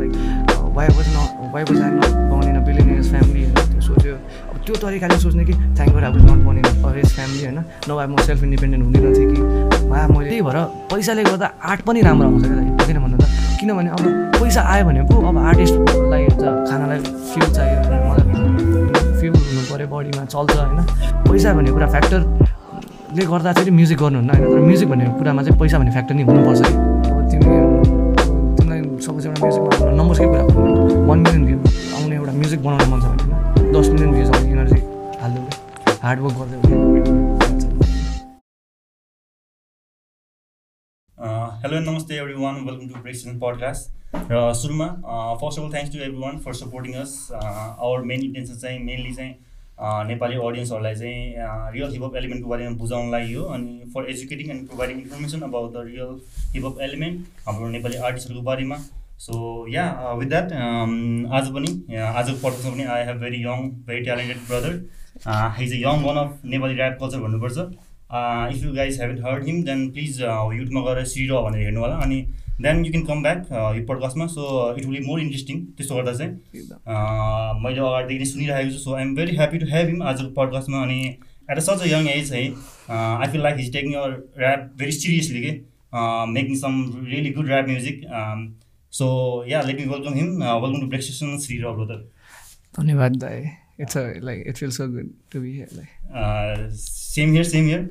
Like why was not why was I not born in a billionaires family? होइन त्यो सोच्यो अब त्यो तरिकाले सोच्ने कि thank God I was not born in a rich family होइन? नभए म सेल्फ इन्डिपेन्डेन्ट हुँदिनँ थिएँ कि वा मैले त्यही भएर पैसाले गर्दा आर्ट पनि राम्रो आउँछ क्या दाइ किन भन्नु त। किनभने अब पैसा आयो भने पो अब आर्टिस्टलाई त खानालाई फ्युल चाहियो मलाई फ्युल हुनु पऱ्यो बडीमा चल्छ होइन? पैसा भन्ने कुरा फ्याक्टरले गर्दा चाहिँ म्युजिक गर्नुहुन्न होइन? तर म्युजिक भन्ने कुरामा चाहिँ पैसा भन्ने फ्याक्टर नै हुनुपर्छ म्युजिकमा नम्बर्सकै कुरा वान मिलियन भ्यू आउने एउटा म्युजिक बनाउनु मन छ भने दस मिलियन भ्युज आउने एनर्जी हाल्दै हार्डवर्क गर्दै हेलो नमस्ते एभ्री वान वेलकम टु ब्रेक्सन पडकास्ट र सुरुमा first of all thanks to everyone for supporting us our main intention चाहिँ मेनली चाहिँ नेपाली अडियन्सहरूलाई चाहिँ रियल हिपअप एलिमेन्टको बारेमा बुझाउनलाई हो। अनि for educating and providing information about the real hip hop element हाम्रो नेपाली आर्टिस्टहरूको बारेमा। सो या विथ द्याट आज पनि आजको पडकास्टमा पनि I have very young very talented brother he's a young one of Nepali rap culture भन्नुपर्छ. If you guys haven't heard him then please युट्युबमा गएर सिरो भनेर हेर्नु होला अनि then you can come back यो पडकास्टमा so it will be more interesting त्यस्तो गर्दा चाहिँ। Uh, मैले अगाडिदेखि नै सुनिरहेको छु so I am very happy to have him आजको पडकास्टमा अनि at a such a young age है I feel like he's taking our rap very seriously के making some really good rap music so ya let me welcome him welcome to ब्रेक्सेसन Shri र brother धन्यवाद दाइ it's like it feel so good to be like same here same here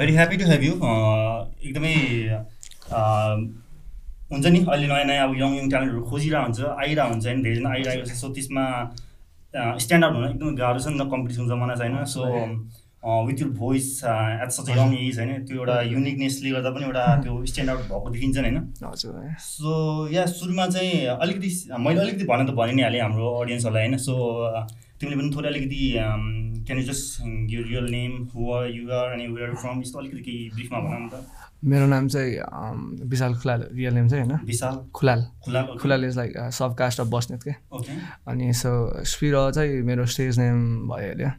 very happy to have you एकदमै uh, हुन्छ नि अहिले नयाँ नयाँ अब यङ यङ ट्यालेन्टहरू खोजिरहेको हुन्छ आइरहेको हुन्छ होइन धेरैजना आइरहेको छ। सो त्यसमा स्ट्यान्ड आउट हुन एकदमै गाह्रो छ नि त कम्पिटिसन जमाना छैन। So with your voice at such young age होइन त्यो एउटा युनिकनेसले गर्दा पनि एउटा त्यो स्ट्यान्ड आउट भएको देखिन्छ होइन। सो या सुरुमा चाहिँ अलिकति मैले अलिकति भन त भनि नै हालेँ हाम्रो अडियन्सहरूलाई होइन। सो तिमीले पनि थोरै अलिकति can you just you real name who are you are अनि वेयर फ्रम यस्तो अलिकति केही ब्रिफमा भन न त। मेरो नाम चाहिँ विशाल खुलाल रियल नेम चाहिँ होइन। विशाल? खुलाल। खुला Khulal is like sub caste of Basnet के। ओके। अनि सो स्पिर चाहिँ मेरो स्टेज नेम भइहाल्यो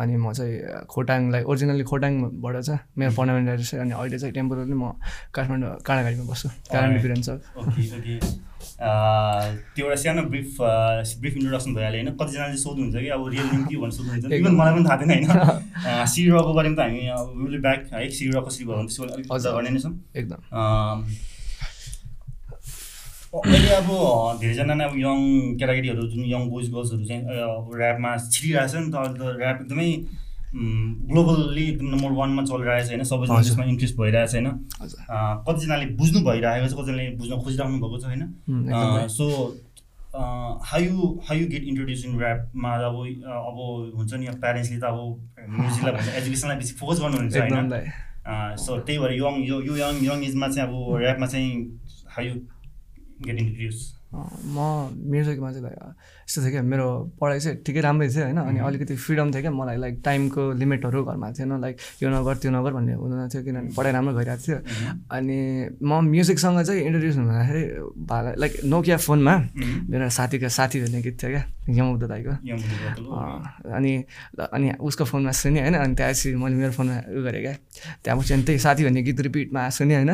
अनि म चाहिँ खोटाङ लाइक ओरिजिनल्ली खोटाङबाट छ मेरो पर्मानेन्ट एड्रेस अनि अहिले चाहिँ टेम्पोरली म काठमाडौँ काँडागाडीमा बस्छु। Okay okay. त्यो एउटा सानो ब्रिफ ब्रिफ इन्ट्रोडक्सन भइहाल्यो होइन। कतिजनाले सोध्नुहुन्छ कि अब रियल नेम के भनेर सोध्नुहुन्छ। इभन मलाई पनि थाहा थिएन होइन। सिरको बारेमा त हामी विल ब्याक है। सिर कसरी भयो भने त्यसको अलिक हजुर। गर्ने नै छौँ। एकदम। अहिले अब धेरैजना नै अब यङ केटाकेटीहरू जुन यङ बोइज गर्ल्सहरू चाहिँ अब ऱ्यापमा छिरिरहेको छ नि त। अहिले त ऱ्याप एकदमै ग्लोबल्ली नम्बर वानमा चलिरहेको छ होइन सबैजना। त्यसमा इन्ट्रेस्ट भइरहेको छ होइन। कतिजनाले बुझ्नु भइरहेको छ कतिजनाले बुझ्न खोजिराख्नु भएको छ होइन। So how you how you get introduce in ऱ्यापमा अब अब हुन्छ नि प्यारेन्ट्सले त अब म्युजिकलाई भन्दा एजुकेसनलाई बेसी फोकस गर्नुहुन्छ होइन। सो त्यही भएर यङ यो यो यङ यङ एजमा चाहिँ अब ऱ्यापमा चाहिँ हाउ यु गेट इन्ट्रोड्युस म म्युजिकमा चाहिँ यस्तो थियो क्या मेरो पढाइ चाहिँ ठिकै राम्रै थियो होइन। अनि अलिकति फ्रिडम थियो क्या मलाई लाइक टाइमको लिमिटहरू घरमा थिएन लाइक यो नगर त्यो नगर भन्ने हुँदैन थियो किनभने पढाइ राम्रो भइरहेको थियो। अनि म म्युजिकसँग चाहिँ इन्ट्रोड्युस हुँदाखेरि भा- लाइक नोकिया फोनमा मेरो साथीको साथी भन्ने गीत थियो क्या यमुक्त दाईको। अनि अनि उसको फोनमा सुनेँ होइन अनि त्यहाँपछि मैले मेरो फोनमा उयो गरेँ क्या। त्यहाँपछि अनि त्यही साथी भन्ने गीत रिपिटमा सुनेँ होइन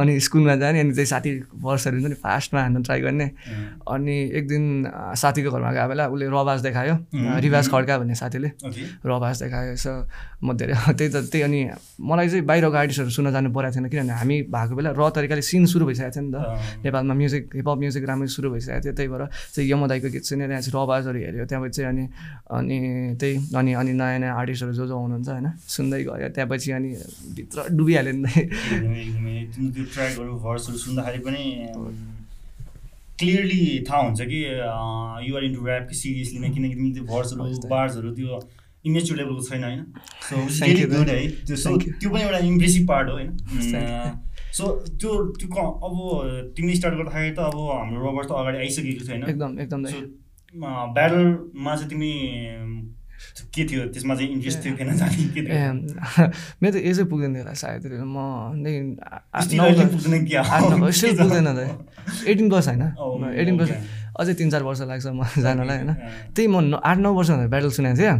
अनि स्कुलमा जाने अनि त्यही साथी वर्षहरू हुन्छ नि फास्टमा हान्न ट्राई गर्ने। अनि एक दिन अँ, साथीको घरमा गएको बेला उसले रवाज देखायो रिवाज खड्का भन्ने साथीले रवाज देखायो सो म धेरै त्यही त त्यही अनि मलाई चाहिँ बाहिरको आर्टिस्टहरू सुन्न जानु परेको थिएन किनभने हामी भएको बेला र तरिकाले सिन सुरु भइसकेको थियो नि त नेपालमा म्युजिक हिपहप म्युजिक राम्ररी सुरु भइसकेको थियो त्यही भएर चाहिँ यमदाईको गीत सुनेर त्यहाँ चाहिँ रवाजहरू हेऱ्यो त्यहाँपछि चाहिँ अनि अनि त्यही अनि अनि नयाँ नयाँ आर्टिस्टहरू जो जो आउनुहुन्छ होइन सुन्दै गयो त्यहाँपछि अनि भित्र डुबिहाल्यो नि त क्लियरली थाहा हुन्छ कि युआर इन्टु ऱ्याप कि सिरियसली नै किनकि तिमी त्यो भर्सहरू बार्सहरू त्यो इमेच्योर लेभलको छैन होइन? सो गुड है? त्यो सो. त्यो पनि एउटा इम्प्रेसिभ पार्ट हो होइन? सो त्यो त्यो क- अब तिमीले स्टार्ट गर्दाखेरि त अब हाम्रो रबर त अगाडि आइसकेको होइन एकदम एकदम ब्याटलमा चाहिँ तिमी के थियो त्यसमा चाहिँ इन्ट्रेस्ट थियो किन जाने के थियो? मेरो त एजै पुग्दैन थियो होला सायद म नै पुग्दैन त एटिन प्लस होइन। Oh, eighteen plus. अझै तिन चार वर्ष लाग्छ म जानलाई होइन? त्यही म न- आठ नौ वर्ष हुँदा ब्याटल सुनेको थिएँ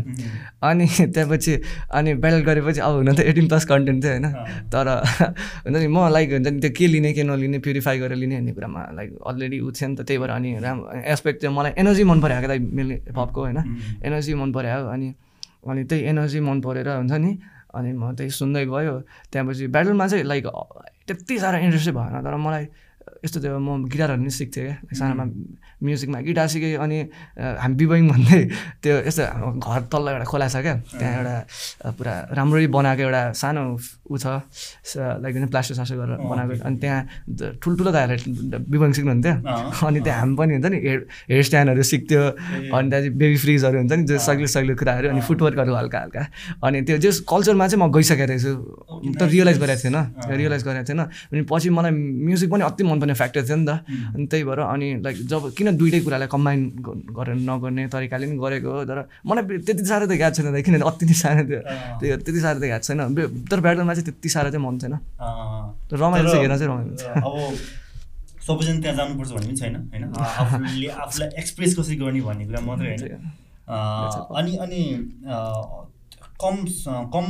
अनि त्यहाँपछि अनि ब्याटल गरेपछि अब हुन त एटिन प्लस कन्टेन्ट थियो होइन? तर हुन्छ नि म लाइक हुन्छ नि त्यो के लिने के नलिने प्युरिफाई गरेर लिने भन्ने कुरामा लाइक अलरेडी उ थियो नि त त्यही भएर अनि राम्रो एस्पेक्ट चाहिँ मलाई एनर्जी मन पऱ्यो क्या मिल्ने हिपहपको होइन? एनर्जी मन पऱ्यो अनि अनि त्यही एनर्जी मन परेर हुन्छ नि अनि म त्यही सुन्दै गयो। त्यहाँपछि ब्याटलमा चाहिँ लाइक त्यति साह्रो इन्ट्रेस्टै भएन तर मलाई यस्तो थियो म गिटारहरू पनि सिक्थेँ क्या सानोमा म्युजिकमा गिटार सिकेँ अनि हामी बिबोइङ भन्दै त्यो यस्तो घर तल्लो एउटा खोला छ क्या त्यहाँ एउटा पुरा राम्ररी बनाएको एउटा सानो ऊ छ लाइक प्लास्टर सास्टर गरेर बनाएको अनि त्यहाँ ठुल्ठुलो दाइहरूले बिबोइङ सिक्नुहुन्थ्यो। अनि त्यहाँ हामी पनि हुन्छ नि हेयर हेयर स्ट्यान्डहरू सिक्थ्यो अनि त्यहाँदेखि बेबी फ्रिजहरू हुन्छ नि जो सग्लो सग्लो कुराहरू अनि फुटवर्कहरू हल्का हल्का। अनि त्यो जस कल्चरमा चाहिँ म गइसकेको रहेछु त रियलाइज गरेको थिएन रियलाइज गरेको थिएन अनि पछि मलाई म्युजिक पनि अति मनपर्ने फ्याक्टर थियो नि त। अनि त्यही भएर अनि लाइक जब किन दुइटै कुरालाई कम्बाइन गरेर नगर्ने तरिकाले पनि गरेको हो तर मलाई त्यति साह्रो त याद छैन त किनभने अति नै सानो थियो। त्यो त्यति साह्रो त याद छैन। तर ब्याटलमा चाहिँ त्यति साह्रो चाहिँ मन छैन। रमाइलो चाहिँ हेर्न चाहिँ रमाइलो हुन्छ सबैजना त्यहाँ जानुपर्छ भन्ने पनि छैन होइन? आफूले आफूलाई एक्सप्रेस कसरी गर्ने भन्ने कुरा मात्रै होइन। अनि अनि कम कम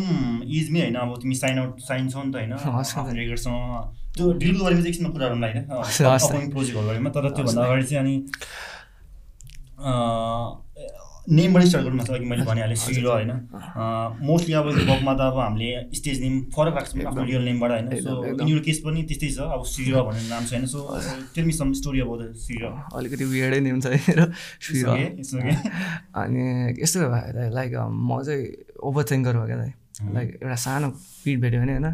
एजमै होइन अब तिमी साइन आउट साइन छौ नि त होइन। रेगर्डसँग त्यो बारेमा चाहिँ एकछिनमा कुरा गरौँ होइन। अपकमिङ प्रोजेक्टहरूको बारेमा तर त्योभन्दा अगाडि चाहिँ अनि नेमबाट स्टार्ट गरौँ न अघि मैले भनिहालेँ श्री र होइन। मोस्टली अब हिपहपमा त अब हामीले स्टेज नेम फरक राख्छौँ आफ्नो रियल नेमबाट होइन। सो एकदम, एकदम। इन यो केस पनि त्यस्तै छ। अब श्री र भन्ने नाम छ होइन so tell me some story अब श्री र अलिकति वियर्डै नेम छ मेरो. अनि यस्तो भयो लाइक म चाहिँ ओभर थिङ्कर हो क्या लाइक एउटा सानो पिट भेट्यो भने होइन।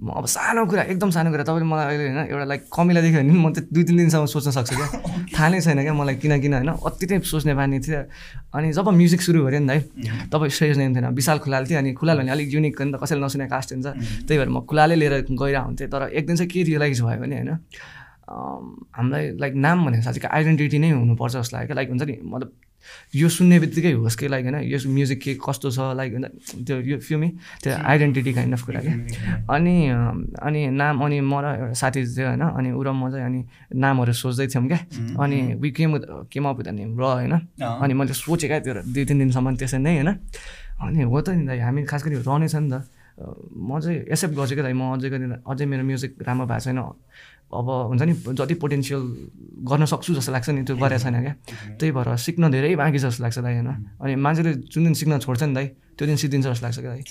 म अब सानो कुरा एकदम सानो कुरा तपाईँले मलाई अहिले होइन एउटा लाइक कमिला देख्यो भने नि म त दुई तिन दिनसम्म सोच्न सक्छु क्या। थाहा नै छैन क्या मलाई किन किन होइन। अति नै सोच्ने बानी थियो। अनि जब म्युजिक सुरु गऱ्यो नि दाइ तपाईँ स्टेज नेम थिएन विशाल खुलाल थियो अनि खुलाल भने अलिक युनिक हो नि त कसैले नसुने कास्ट हुन्छ। त्यही भएर म खुलाले लिएर गइरहेको हुन्थेँ। तर एक दिन चाहिँ के रियलाइज भयो भने होइन हामीलाई लाइक नाम भनेको साँच्चीको आइडेन्टिटी नै हुनुपर्छ जस्तो लाग्यो क्या। लाइक हुन्छ नि मतलब यो सुन्ने बित्तिकै होस् कि लाइक होइन। यो म्युजिक के कस्तो छ लाइक होइन त्यो यो फिल्मी त्यो आइडेन्टिटी काइन्ड अफ कुरा क्या अनि अनि नाम अनि म र एउटा साथी थियो होइन अनि ऊ र म चाहिँ अनि नामहरू सोच्दै थियौँ क्या। अनि we came came up with name र होइन। अनि मैले सोचेँ क्या त्यो दुई तिन दिनसम्म त्यसै नै होइन। अनि हो त नि दाइ हामी खास गरी रहनेछ नि त। म चाहिँ एक्सेप्ट गर्छु क्या दाइ म अझै अझै मेरो म्युजिक राम्रो भएको छैन। अब हुन्छ नि जति पोटेन्सियल गर्न सक्छु जस्तो लाग्छ नि त्यो गरेको छैन क्या। त्यही भएर सिक्न धेरै बाँकी छ जस्तो लाग्छ दाइ होइन? अनि मान्छेले जुन दिन सिक्न छोड्छ नि दाइ त्यो दिन सिद्धिन्छ जस्तो लाग्छ क्या दाइ.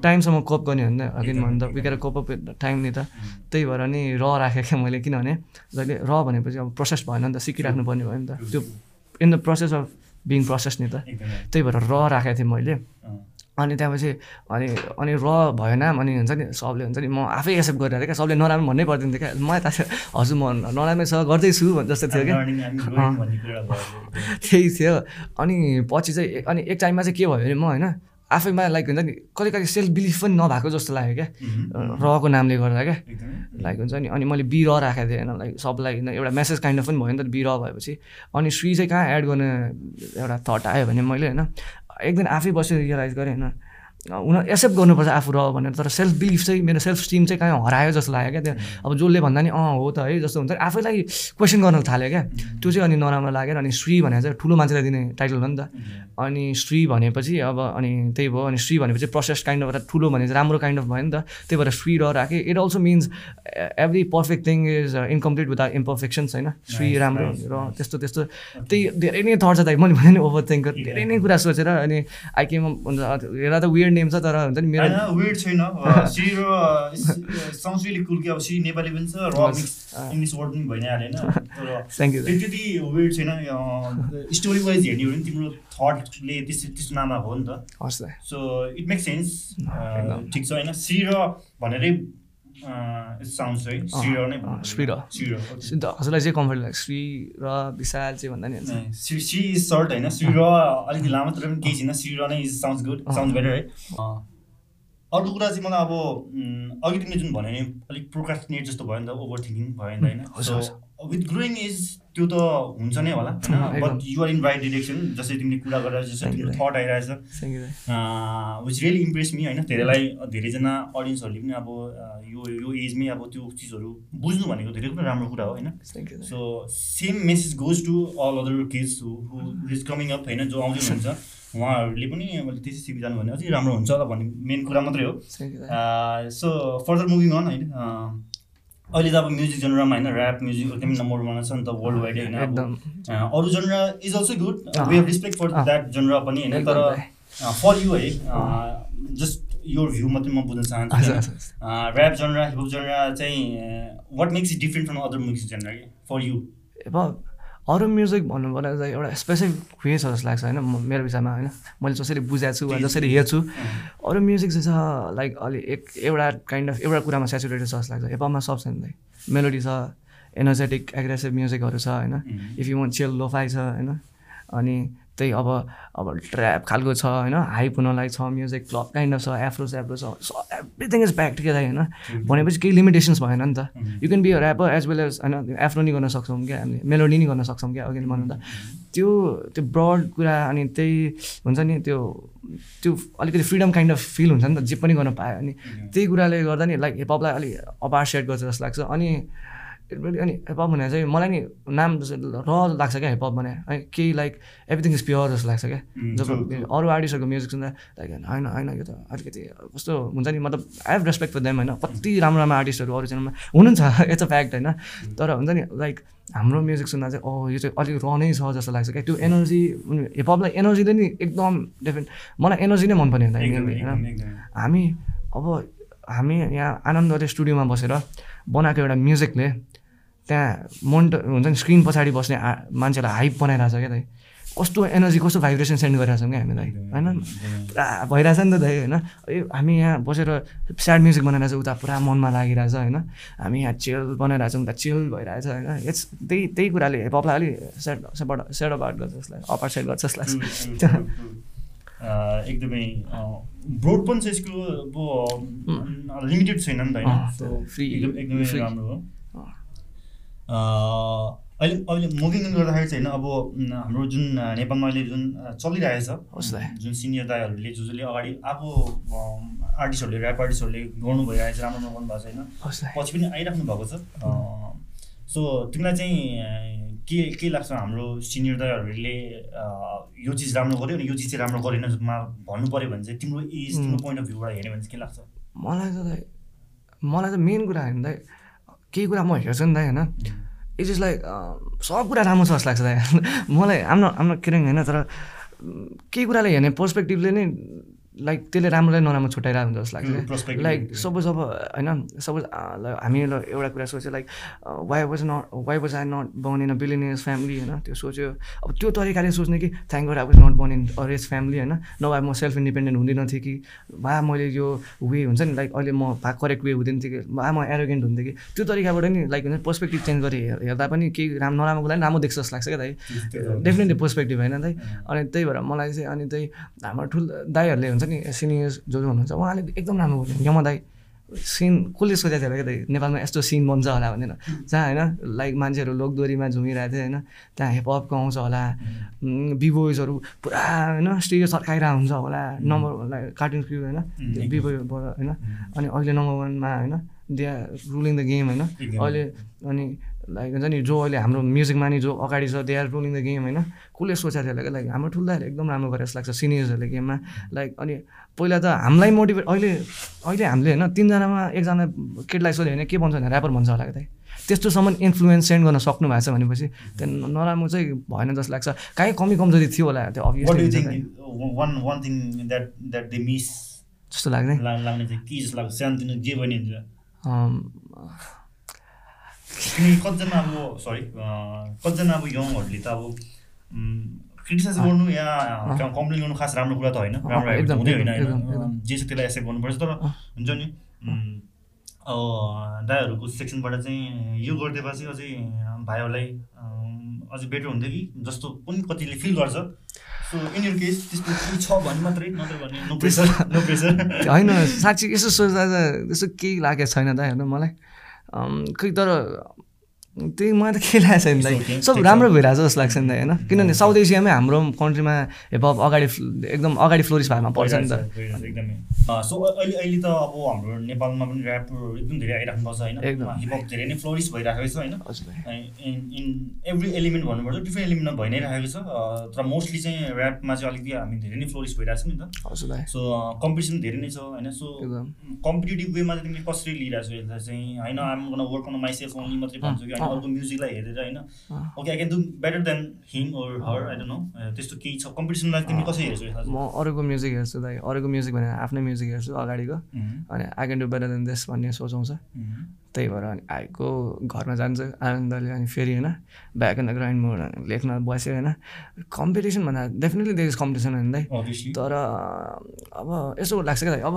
टाइमसम्म कोप गर्ने हो नि त अघि भन्दा विकेर कोप अप टाइम नि त। त्यही भएर नि र राखेँ क्या मैले किनभने जहिले र भनेपछि अब प्रोसेस भएन नि त सिकिराख्नु पर्ने भयो नि त। त्यो in the process of being process नि त। त्यही भएर र राखेको थिएँ मैले। अनि त्यहाँपछि अनि अनि र भएन अनि हुन्छ नि सबले हुन्छ नि म आफै एक्सेप्ट गरिरहेको क्या। सबले नराम्रो भन्नै पर्दैन थियो क्या। मलाई त हजुर म नराम्रै छ गर्दैछु भन् जस्तो थियो क्या भन्ने त्यही थियो। अनि पछि चाहिँ अनि एक टाइममा चाहिँ के भयो भने म होइन आफैमा लाइक हुन्छ नि कहिले कहिले सेल्फ बिलिफ पनि नभएको जस्तो लाग्यो क्या। रको नामले गर्दा क्या। लाइक हुन्छ नि अनि मैले बी र राखेको थिएँ होइन लाइक सबलाई होइन एउटा मेसेज काइन्ड अफ पनि भयो नि त बी र भएपछि। अनि श्री चाहिँ कहाँ एड गर्ने एउटा थट आयो भने मैले होइन एक दिन आफै बसेर रियलाइज गरेँ होइन। उनीहरू एक्सेप्ट गर्नुपर्छ आफू र भनेर। तर सेल्फ बिलिफ चाहिँ मेरो सेल्फ स्टिम चाहिँ कहीँ हरायो जस्तो लाग्यो क्या। त्यो अब जसले भन्दा नि अँ हो त है जस्तो हुन्छ। आफैलाई क्वेसन गर्न थाल्यो क्या। त्यो चाहिँ अनि नराम्रो लागेर अनि श्री भनेर चाहिँ ठुलो मान्छेलाई दिने टाइटल हो नि त। अनि श्री भनेपछि अब अनि त्यही भयो। अनि श्री भनेपछि प्रोसेस काइन्ड अफ ठुलो भने चाहिँ राम्रो काइन्ड अफ भयो नि त। त्यही भएर श्री र राखेँ। It also means every perfect thing is incomplete with imperfections होइन? श्री राम्रो र त्यस्तो त्यस्तो। त्यही धेरै नै थट छ त। मैले भने नि ओभर थिङ्कर धेरै नै कुरा सोचेर अनि आइकेम हुन्छ हेर्दा त वियर्ड नेम छ तर हुन्छ नि मेरो वेट छैन। सी र रियली कुल कि अब सी नेपाली पनि छ र मिक्स इङ्ग्लिस वर्ड पनि भइ नै हालेन तर त्यति वेट छैन। स्टोरी वाइज हेर्ने हो भने तिम्रो थटले त्यस्तो त्यस्तो नाम हो नि त। So it make sense. ठिक छ होइन। श्री र भनेरै श्री श्री। श्री हजुरलाई चाहिँ कम्फर्ट लाग्छ? श्री र विशाल चाहिँ भन्दा नि सी इज सर्ट होइन? श्री र अलिकति लामो तर पनि केही छैन। श्री र नै is sounds good sounds better है। अर्को कुरा चाहिँ मलाई अब अघि तिमीले जुन भन्यो नि अलिक प्रोक्रास्टिनेट जस्तो भयो नि त ओभर थिङ्किङ भयो नि त होइन। विथ ग्रोइङ एज त्यो त हुन्छ नै होला होइन। But you're in right direction जसरी तिमीले कुरा गरेर जसरी तिम्रो थट आइरहेछ। विच रियली इम्प्रेस मी होइन धेरैलाई धेरैजना अडियन्सहरूले पनि अब यो यो एजमै अब त्यो चिजहरू बुझ्नु भनेको धेरै पनि राम्रो कुरा हो होइन। So same message goes to all other kids who is coming up होइन जो आउँदै हुनुहुन्छ उहाँहरूले पनि अब त्यसै जानु भने अझै राम्रो हुन्छ होला भन्ने मेन कुरा मात्रै हो। सो फर्दर मुभिङ अन होइन अहिले त अब म्युजिक जेनरमा होइन ऱ्याप म्युजिक एकदमै नम्बर वानमा छ नि त वर्ल्ड वाइड होइन अरू genre is also good. We have respect for. That genre पनि होइन तर। फर यु है जस्ट यो भ्यू मात्रै म बुझ्न चाहन्छु। Rap genre hip hop genre चाहिँ what makes it different from other music genre for you अरू म्युजिक भन्नु पर्दा चाहिँ एउटा स्पेसिफिक वे छ जस्तो लाग्छ होइन? मेरो विषयमा होइन? मैले जसरी बुझाएको छु वा जसरी हेर्छु। अरू म्युजिक चाहिँ छ लाइक अलि एक एउटा काइन्ड अफ एउटा कुरामा सेचुरेटेड छ जस्तो लाग्छ। हिपहपमा सब छ नि। मेलोडी छ एनर्जेटिक एग्रेसिभ म्युजिकहरू छ होइन? If you want chill lofi छ होइन? अनि त्यही अब अब ट्र्याप खालको छ होइन? हाइप हुनलाई छ म्युजिक क्लब काइन्ड अफ छ एफ्रो स्याफ्रो छ एभ्रिथिङ इज प्याक्ट के दाइ होइन? भनेपछि केही लिमिटेसन्स भएन नि त। You can be rapper as well as होइन एफ्रो नि गर्न सक्छौँ क्या हामीले मेलोडी नि गर्न सक्छौँ क्या अघि भन्नु त। त्यो त्यो ब्रड कुरा अनि त्यही हुन्छ नि त्यो त्यो अलिकति फ्रिडम काइन्ड अफ फिल हुन्छ नि त जे पनि गर्न पायो। अनि त्यही कुराले गर्दा नि लाइक हिपहपलाई अलिक अपार सेट गर्छ जस्तो लाग्छ। अनि it really- अनि हिपहप भने चाहिँ मलाई नि नाम र लाग्छ क्या हिपहप भने। है केही लाइक एभ्रिथिङ इज प्योर जस्तो लाग्छ क्या। जब. अरू आर्टिस्टहरूको म्युजिक सुन्दा लाइक होइन होइन यो त अलिकति कस्तो हुन्छ नि मतलब I have respect for them होइन। कति राम्रो राम्रो आर्टिस्टहरू अरू च्यानलमा हुनुहुन्छ इट्स अ फ्याक्ट होइन। तर हुन्छ नि लाइक हाम्रो म्युजिक सुन्दा चाहिँ ओ यो चाहिँ अलिक र नै छ जस्तो लाग्छ क्या। त्यो एनर्जी हिपहपलाई एनर्जीले नि एकदम डिफ्रेन्ट मलाई एनर्जी नै मनपर्ने एकदमै, होइन। हामी अब हामी यहाँ आनन्दले स्टुडियोमा बसेर बनाएको एउटा म्युजिकले त्यहाँ मोन्ट हुन्छ नि स्क्रिन पछाडि बस्ने आ मान्छेलाई हाइप बनाइरहेछ क्या दाइ। कस्तो एनर्जी कस्तो भाइब्रेसन सेन्ड गरिरहेछौँ क्या हामीलाई होइन? पुरा भइरहेछ नि त दाइ होइन? ए हामी यहाँ बसेर स्याड म्युजिक बनाइरहेछ उता पुरा मनमा लागिरहेछ होइन? हामी यहाँ चिल बनाइरहेछौँ उता चिल भइरहेछ होइन? यस त्यही त्यही कुराले हिपहपलाई अलिक सेड सेड सेड अपार्ट गर्छ जसलाई अपार सेड गर्छ. अँ, एकदमै ब्रोड पनि छ यसको अब लिमिटेड छैन नि त होइन एकदम-. राम्रो हो। अहिले अहिले मुभिङ गर्दाखेरि चाहिँ होइन अब हाम्रो जुन नेपालमा अहिले जुन चलिरहेछ। जुन सिनियर दाईहरूले जो जसले अगाडि आफू आर्टिस्टहरूले ऱ्याप आर्टिस्टहरूले गर्नु भइरहेको छ राम्रो राम्रो गर्नु भएको छ होइन। पछि पनि आइराख्नु भएको छ सो तिमीलाई चाहिँ के के लाग्छ हाम्रो सिनियर दाईहरूले यो चिज राम्रो गर्यो अनि यो चिज चाहिँ राम्रो गरेन भन्नु पऱ्यो भने चाहिँ तिम्रो एज तिम्रो पोइन्ट अफ भ्यूबाट हेऱ्यो भने चाहिँ के लाग्छ मलाई त मलाई त मेन कुरा होइन दाइ केही कुरा म हेर्छु नि दाइ होइन। इट इज लाइक सब कुरा राम्रो छ जस्तो लाग्छ दाइ मलाई आफ्नो आफ्नो किरण होइन तर केही कुराले हेर्ने पर्सपेक्टिभले नै लाइक त्यसले राम्रोलाई नराम्रो छुट्याइरहेको हुन्छ जस्तो लाग्छ. लाइक सपोज अब होइन सपोज हामीले एउटा कुरा सोच्यो like why was not why was I not born in a billionaires family होइन? त्यो सोच्यो। अब त्यो तरिकाले सोच्ने कि thank God I was not born in a rich family होइन? नभए म सेल्फ इन्डिपेन्डेन्ट हुँदिनँ थिएँ कि। वा मैले यो वे हुन्छ नि लाइक अहिले म भा करेक्ट वे हुँदैन थियो कि। वा म एरोगेन्ट हुन्थेँ कि। त्यो तरिकाबाट नि लाइक हुन्छ पर्सपेक्टिभ चेन्ज गरी हेर- हेर्दा पनि केही राम नराम्रोको लागि राम्रो देख्छ जस्तो लाग्छ क्या दाइ। डेफिनेटली पर्सपेक्टिभ होइन दाइ। अनि त्यही भएर मलाई चाहिँ अनि त्यही हाम्रो ठुल दाईहरूले हुन्छ नि सिनियर्स जो जो हुनुहुन्छ उहाँले एकदम राम्रो बोल्नु यमा दाई सिन कसले सोचेको थियो होला क्या दाइ नेपालमा यस्तो सिन बन्छ होला भनेर। जहाँ होइन लाइक मान्छेहरू लोकदोरीमा झुमिरहेको थियो होइन त्यहाँ हिपहपको आउँछ होला। बिबोइजहरू पुरा होइन स्टेज सर्काइरहेको हुन्छ होला। नम्बर लाइक कार्टुन क्रिउ होइन. बिबोइबाट होइन अनि अहिले नम्बर वानमा होइन they are ruling the game होइन। अहिले अनि लाइक हुन्छ नि जो अहिले हाम्रो म्युजिकमा नि जो अगाडि छ they are ruling the game होइन? कसले सोचेको थियो होला लाइक हाम्रो ठुल्दाहरूले एकदम राम्रो गरेर जस्तो लाग्छ सिनियर्सहरूले गेममा। लाइक अनि पहिला त हामीलाई मोटिभेट अहिले अहिले हामीले होइन तिनजनामा एकजना केटीलाई सोध्यो भने के भन्छ भने ऱ्यापर भन्छ होला क्या त्यस्तोसम्म इन्फ्लुएन्स सेन्ड गर्न सक्नु भएको छ भनेपछि त्यो नराम्रो चाहिँ भएन जस्तो लाग्छ। काहीँ कमी कमजोरी थियो होला त्यो जस्तो लाग्ने कतिजना अब सरी कतिजना अब यङहरूले त अब क्रिटिसाइज गर्नु या कम्प्लेन गर्नु खास राम्रो कुरा त होइन। राम्रो हुँदै होइन होइन। जे छ त्यसलाई एक्सेप्ट गर्नुपर्छ। तर। हुन्छ नि दाईहरूको सेक्सनबाट चाहिँ यो गरिदिएपछि अझै भाइहरूलाई अझै बेटर हुन्थ्यो कि जस्तो पनि कतिले फिल गर्छ। सो इन केस त्यस्तो छ भने मात्रै नत्र भने नो प्रेसर नो प्रेसर होइन साँच्ची यसो सोच्दा त त्यस्तो केही लागेको छैन त होइन मलाई। अम, खै तर त्यही मलाई त के लागेको छैन दाइ सब राम्रो. भइरहेको जस्तो लाग्छ नि दाइ होइन? किनभने साउथ एसियामै हाम्रो कन्ट्रीमा हिपहप अगाडि एकदम अगाडि फ्लोरिस भएमा पर्छ नि त। एकदमै। सो अहिले अहिले त अब हाम्रो नेपालमा पनि ऱ्यापहरू एकदम धेरै आइराख्नु भएको छ होइन? एकदम। हिपहप धेरै नै फ्लोरिस भइरहेको छ होइन? इन इन एभ्री एलिमेन्ट भन्नुपर्छ डिफ्रेन्ट एलिमेन्टमा भइ नै राखेको छ। तर मोस्टली चाहिँ ऱ्यापमा चाहिँ अलिकति हामी धेरै नै फ्लोरिस भइरहेको छ नि त। सो कम्पिटिसन धेरै नै छ होइन? सो कम्पिटेटिभ वेमा चाहिँ तिमीले कसरी लिइरहेको छौ यसलाई चाहिँ? होइन I'm work on myself only मात्रै भन्छु कि? होइन। अर्को म्युजिकलाई हेरेर होइन। Okay I can do better than him or her I don't know त्यस्तो केही छ कम्पिटिसनलाई तिमीले कसरी हेर्छौ म अरूको म्युजिक हेर्छु दाइ अरूको म्युजिक भनेर आफ्नै म्युजिक हेर्छु अगाडिको? अनि I can do better than this भन्ने सोचाउँछ. त्यही भएर अनि आएको घरमा जान्छ आनन्दले अनि फेरि होइन back in the grind mode लेख्न बस्यो होइन कम्पिटिसन भन्दा डेफिनेटली देयर इज कम्पिटिसन होइन दाइ. तर अब यसो लाग्छ क्या दाइ अब